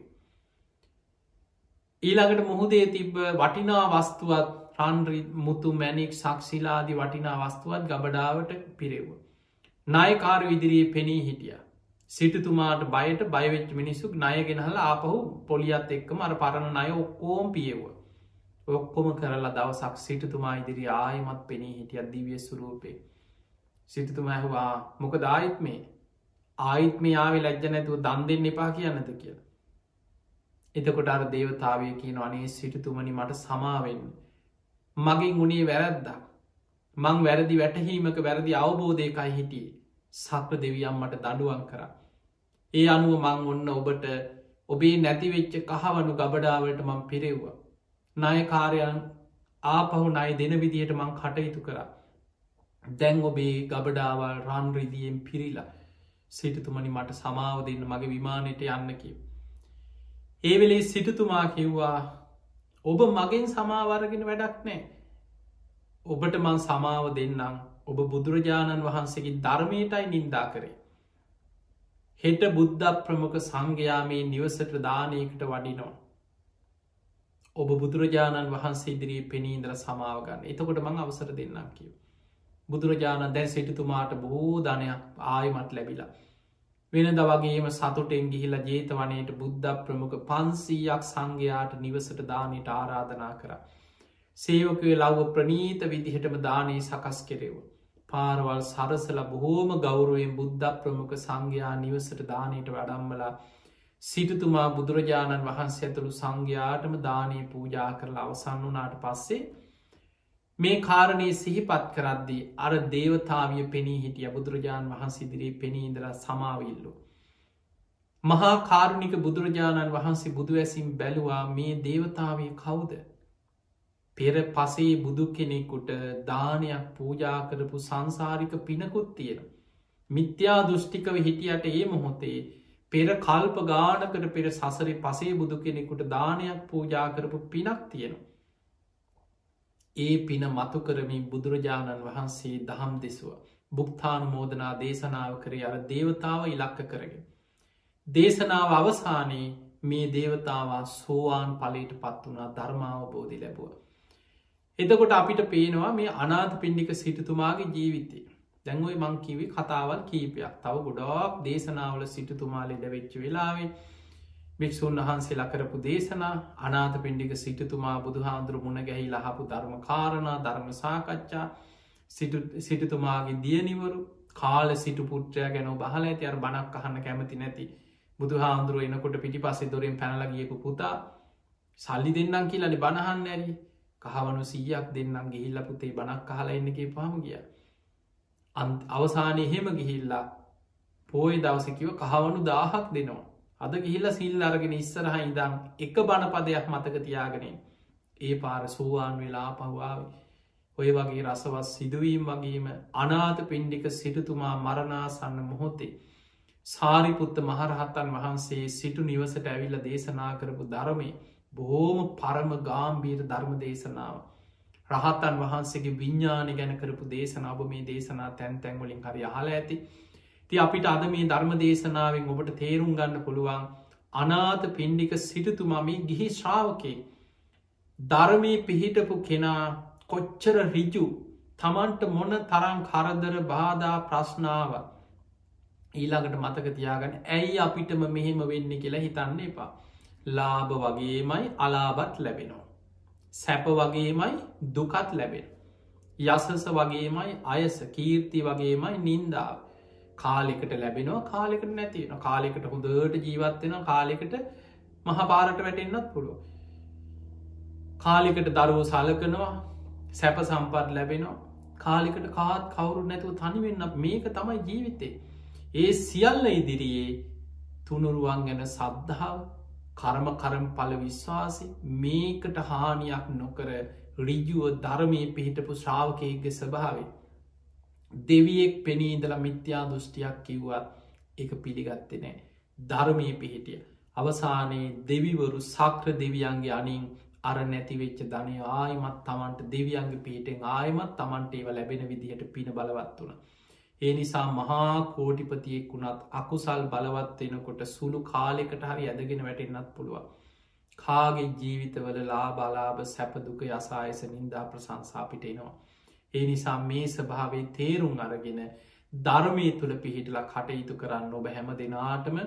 ඊළඟට මුහුදේ තිබ්බ වටිනා වස්තුවත් රන්රි මුතු මැනික් සක්ෂිලාදි වටිනා වස්තුවත් ගබඩාවට පිරෙව්ව. නායකාර විදිරයේ පෙනී හිටිය. සිටතුමාට බයට බයවෙච් මිනිස්සුක් නයගෙනහල ආපහු පොලියත් එක්කම අර පරණ අය ඔක්කෝම් පියව. ඔක්කොම කරලා දවසක් සිටතුමා ඉදිරි ආයමත් පෙනී හිටිය දිවිය සුරූපේ. සිටතුම ඇහවා මොක දායිත් මේ ආයිත් මේ ආවේ ලැජ්ජ නැතුව දන් දෙන්න එපා කියන්නද කියලා. එතකොට අර දේවතාවය කියන අනේ සිටතුමනි මට සමාවෙන්න. මගින් උනේ වැරැද්දක්. මං වැරදි වැටහීමක වැරදි අවබෝධයකයි හිටියේ සක්‍ර දෙවියම් මට දඩුවන් කර. ඒ අනුව මං ඔන්න ඔබට ඔබේ නැතිවෙච්ච කහවනු ගබඩාවට මං පිරෙව්වා. නායකාරයන් ආපහු නයි දෙන විදිහට මං කටයුතු කර. දැන් ඔබේ ගබඩාවල් රන්රිදියෙන් පිරිලා සිටතුමනි මට සමාව දෙන්න මගේ විමානයට යන්න කිව. ඒ වෙලේ සිටතුමා කිව්වා ඔබ මගෙන් සමාවරගෙන වැඩක් නෑ ඔබට මං සමාව දෙන්නම්. ඔබ බුදුරජාණන් වහන්සේගේ ධර්මයටයි නින්දා කරේ. හෙට බුද්ධ ප්‍රමුඛ සංඝයාමේ නිවසට දානයකට වඩිනෝ ඔබ බුදුරජාණන් වහන්සේ ඉදිරී පෙනීන්දර සමාවගන්න එතකොට මං අවසර දෙන්නම් කිව බුදුරජාණන් දැන් සිටිතුමාට බොහෝ ධනයක් ආයමත් ලැබිලා. වෙනද වගේම සතුටෙන් ගිහිලා ජේතවනයට බුද්ධ ප්‍රමුඛ පන්සීයක් සංඝයාට නිවසට දානයට ආරාධනා කර. සේවකය ලව්ව ප්‍රනීත විදිහටම දානයේ සකස් කෙරෙව. පාරවල් සරසල බොහෝම ගෞරුවෙන් බුද්ධ ප්‍රමුඛ සංඝයා නිවසට දානයට වඩම්මලා සිටතුමා බුදුරජාණන් වහන්සේ ඇතුළු සංඝයාටම දානය පූජා කරලා අවසන් වනාට පස්සේ මේ කාරණය සිහිපත් කරද්දී අර දේවතාවිය පෙනී හිටිය බුදුරජාණන් වහන්සිදිරී පෙනීඉදර සමාවිල්ලු. මහා කාරුණික බුදුරජාණන් වහන්සේ බුදුවැසිම් බැලුවා මේ දේවතාවය කවුද. පෙර පසේ බුදු කෙනෙකුට දානයක් පූජා කරපු සංසාරික පිනකුත් තියෙන. මිත්‍යා දෘෂ්ටිකව හිටියට ඒ මොහොතේ පෙර කල්ප ගානකට පෙර සසරි පසේ බුදු කෙනෙකුට දානයක් පූජා කරපු පිනක් තියෙනවා. ඒ පින මතු කරමින් බුදුරජාණන් වහන්සේ දහම් දෙසුව. බුක්තාන මෝදනා දේශනාව කරේ අර දේවතාව ඉලක්ක කරගෙන. දේශනාව අවසානයේ මේ දේවතාවා සෝවාන් පලට පත් වනා ධර්මාවබෝධි ලැබුව. එතකොට අපිට පේනවා මේ අනාත පින්ඩික සිටතුමාගේ ජීවිතය. දැන්වයි මංකිවි කතාවල් කීපයක් තව ගොඩාක් දේශනාවල සිටතුමා ලෙඩ වෙච්ච වෙලාවේ භික්‍ෂූන් වහන්සේ ලකරපු දේශනා අනාත පින්ඩික සිටතුමා බුදුහාන්දුරු මුණ ගැහි ලහපු ධර්ම කාරණා ධර්ම සාකච්ඡා. සිටතුමාගේ දියනිවරු කාල සිටු පුට්‍රය ගැන බහල ඇති. අර බණක් අහන්න කැමති නැති. බුදුහාන්දුරුව එනකොට පිටි පස්සේ දොරින් පැනලගියපු පුතා සල්ලි දෙන්නම් කියලනි බණහන්න ඇරි. කහවනු සීයක් දෙන්නම් ගිහිල්ල පුතේ බණක් කහලා එන්නගේ පාම ගිය. අවසානය එහෙම ගිහිල්ලා පෝය දවසකිව කහවනු දාහක් දෙනවා. අද ගිහිල්ල සිල් අරගෙන ඉස්සරහ ඉදම් එක බණපදයක් මතක තියාගෙනෙන් ඒ පාර සෝවාන් වෙලා පහවාාව. ඔය වගේ රසවස් සිදුවීම් වගේම අනාත පින්ඩික සිටතුමා මරණාසන්න මොහොතේ සාරිපුත්ත මහරහත්තන් වහන්සේ සිටු නිවසට ඇවිල්ල දේශනා කරපු ධරමය බොහෝම පරම ගාම්බීර ධර්ම දේශනාව. රහත්තන් වහන්සේගේ විඤ්ඥාන ගැන කරපු දේශනාව මේ දේශනා තැන් තැන්වලින් හරි අහල ඇති. ති අපිට අද මේ ධර්ම දේශනාවෙන් ඔබට තේරුම් ගන්න පුළුවන් අනාත පින්ඩික සිටතුමමි ගිහි ශ්‍රාවකේ ධර්මී පිහිටපු කෙනා කොච්චර රිජු තමන්ට මොන තරම් කරදර බාධා ප්‍රශ්නාව ඊළඟට මතක තියාගන්න ඇයි අපිටම මෙහෙම වෙන්න කියලා හිතන්න එපා. ලාභ වගේමයි අලාබත් ලැබෙනවා. සැප වගේමයි දුකත් ලැබෙන. යසස වගේමයි අයස කීර්ති වගේමයි නින්දාව. කාලෙකට ලැබෙනවා කාලෙකට නැතින කාලෙකට හොඳට ජීවත්වෙන කාලෙකට මහපාරට වැටෙන්න්නත් පුළුව. කාලෙකට දරුවෝ සලකනවා සැප සම්පත් ලැබෙනවා. කාලිකට කාත් කවුරු නැතුව තනිවෙන්න මේක තමයි ජීවිතේ. ඒ සියල්ල ඉදිරියේ තුනුරුවන් ගැන සද්ධාව කරම කරම් පල විශ්වාසි මේකට හානියක් නොකර රිජුව ධර්මය පිහිටපු ශ්‍රාවකයගේ ස්භාවේ දෙවියෙක් පෙනීදල මිත්‍යා දෘෂ්ටියක් කිව්වත් එක පිළිගත්තේ නෑ ධර්මය පිහිටිය අවසානයේ දෙවිවරු සක්‍ර දෙවියන්ගේ අනින් අර නැතිවෙච්ච ධනය ආයමත් තමන්ට දෙවියන්ගේ පීටෙන් ආයමත් තමන්ට ඒව ලැබෙන විදිහට පින බලවත් වුණ. ඒ නිසා මහා කෝටිපතියෙක් වුණත් අකුසල් බලවත් වෙනකොට සුළු කාලෙකට හරි ඇදගෙන වැටෙන්න්නත් පුළුවන්. කාගේ ජීවිතවල ලා බලාභ සැපදුක යසායස නින්දා ප්‍රසංසාපිටෙනවා. ඒ නිසා මේ ස්භාවේ තේරුම් අරගෙන ධර්මය තුළ පිහිටලා කටයුතු කරන්න ඔබ හැම දෙනාටම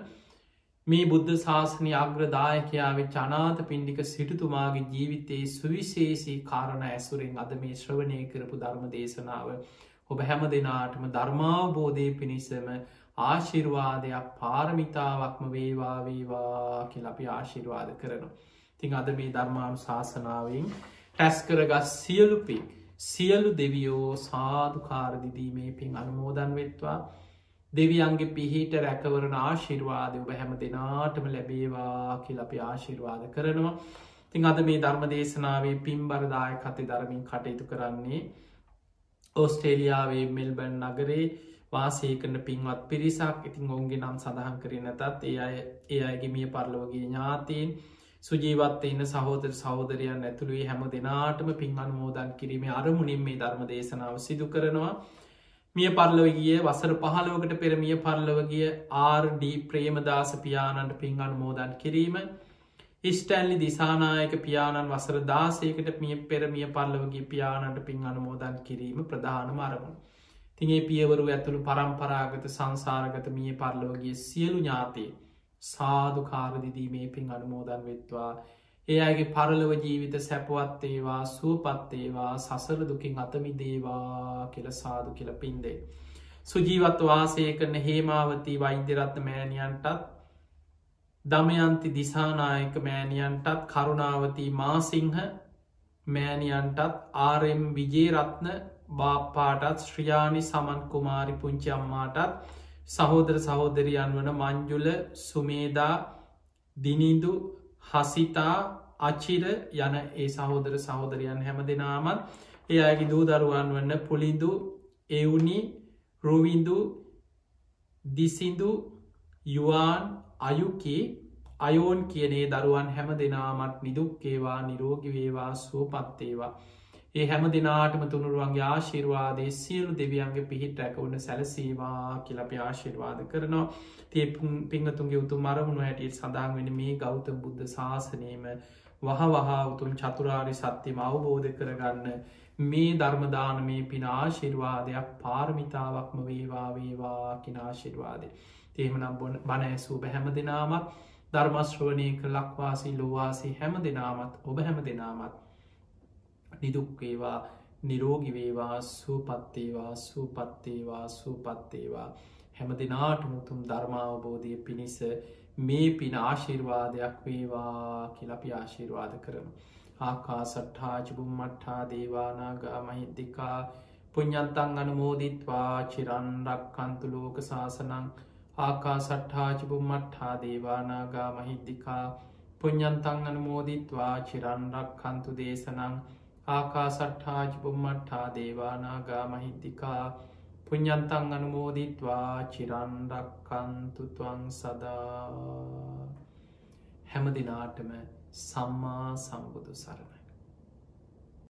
මේ බුද්ධ ශාසනය අග්‍රදායකයාවේ ජනාත පින්ඩික සිටුතුමාගේ ජීවිතයේ සුවිශේෂී කාරණ ඇසුරෙන් අද මේ ශ්‍රවණය කරපු ධර්ම දේශනාව ඔබ හැම දෙනාටම ධර්මාවබෝධය පිණිසම ආශිර්වාදයක් පාරමිතාවක්ම වේවාවේවා කියලපි ආශිර්වාද කරනවා. තිං අද මේ ධර්මාණු ශාසනාවෙන් ටැස් කරගස් සියලුපි සියලු දෙවියෝ සාධකාරදිදීමේ පින් අනුමෝදන් වෙත්වා. දෙවියන්ගේ පිහිට රැකවරන ආශිර්වාද ඔබ හැම දෙනාටම ලැබේවා කියල අපි ආශිර්වාද කරනවා. තින් අද මේ ධර්ම දේශනාවේ පින්බරදාය කතේ ධරමින් කටයුතු කරන්නේ ඕස්ටේලියාවේ මෙල්බන් නගරේ වාසය කරන පින්වත් පිරිසක්. ඉතින් ඔවුන්ගේ නම් සඳහන් කරන නැතත් ඒ අය ඒ අයගේ මිය පරලෝගේ ඥාතීන් සුජීවත් එන්න සහෝදර සහෝදරයන් ඇතුළුවේ හැම දෙනාටම පින් අනුමෝදන් කිරීම අරමුණින් මේ ධර්ම දේශනාව සිදු කරනවා. මිය පරලවගිය වසර පහලෝකට පෙරමිය පරලවගිය ආර්ඩ ප්‍රේමදාස පියාණන්ට පින් අනුමෝදන් කිරීම. ඉස්ටැල්ලි දිසානායක පියාණන් වසර දාසයකට මිය පෙරමිය පරලවගේ පියාණන්ට පින් අනුමෝදන් කිරීම ප්‍රධාන මරමුණ. තිගේ පියවරු ඇතුළු පරම්පරාගත සංසාරගත මිය පරලෝගේ සියලු ඥාතේ සාධකාරදිදීමේ පින් අනුමෝදන් වෙත්වා ඒ අයගේ පරලව ජීවිත සැපවත්තේවා සුවපත්තේවා සසර දුකින් අතමි දේවා කියල සාදු කියල පින්දේ. සුජීවත් වාසය කරන හේමාවතී වෛද්‍යරත්න මෑණියන්ටත් දමයන්ති දිසානායක මෑණියන්ටත් කරුණාවතී මාසිංහ මෑණියන්ටත් ආරෙම් විජේරත්න බාප්පාටත් ශ්‍රියානි සමන් කුමාරි පුංචි අම්මාටත් සහෝදර සහෝදරියන් වන මංජුල සුමේදා දිනිදු හසිතා අචිර යන ඒ සහෝදර සහෝදරයන් හැම දෙනාමත් ඒ අයගේ දූ දරුවන් වන්න පුලිදු එවුනි රෝවින්දු දිසිදු යුවාන් අයුකි අයෝන් කියනේ දරුවන් හැම දෙනාමත් නිදුක්කේවා නිරෝගිවේවා සුවපත්තේවා ඒ හැම දෙනාටම තුනුරුවන්ගේ ආශිර්වාදය සියලු දෙවියන්ගේ පිහිට රැකවුණ සැලසේවා කියලපි ආශිර්වාද කරනවා. තිය පිංහතුන්ගේ උතුම් මරමුණු හැටියට සඳහන් වෙන මේ ගෞතම බුද්ධ ශාසනයම වහ වහා උතුම් චතුරාරි සත්‍යම අවබෝධ කරගන්න මේ ධර්මදානමේ පින ආශිර්වාදයක් පාර්මිතාවක්ම වේවා වේවා කිනාශිර්වාදය තේමනම් බොන බණ ඇසූ බැහැම දෙනාමත් ධර්මශ්‍රවනය ක ලක්වාසී ලොවාසි හැම දෙනාමත් ඔබ හැම දෙනාමත් නිදුක්වේවා නිරෝගිවේවා සූපත්තේවා සූපත්තේවා සූපත්තේවා හැම දෙනාට මුතුම් ධර්මාවබෝධය පිණිස මේ පින ආශිර්වාදයක් වේවා කියලපි ආශිර්වාද කරනු. ආකා සට්හාචිබුම් මට්හා දේවානාගා මහිද්දිකා පුඤ්ඥන්තන් අනුමෝදිත්වා චිරන්රක්කන්තු ලෝක ශාසනං ආකා සට්හාචිබුම් මට්හා දේවානාගා මහිද්දිකා පුඤ්ඥන්තන් අනුමෝදිත්වා චිරන්රක්කන්තු දේශනං. ආකා සට්හාජිබුම් මට්හා දේවානාගා මහිද්දිකා පුඤ්ඥන්තන් අනුමෝදිත්වා චිරන්ඩක්කන්තුතුවන් සදා. හැම දිනාටම සම්මා සම්බුදු සරණයි.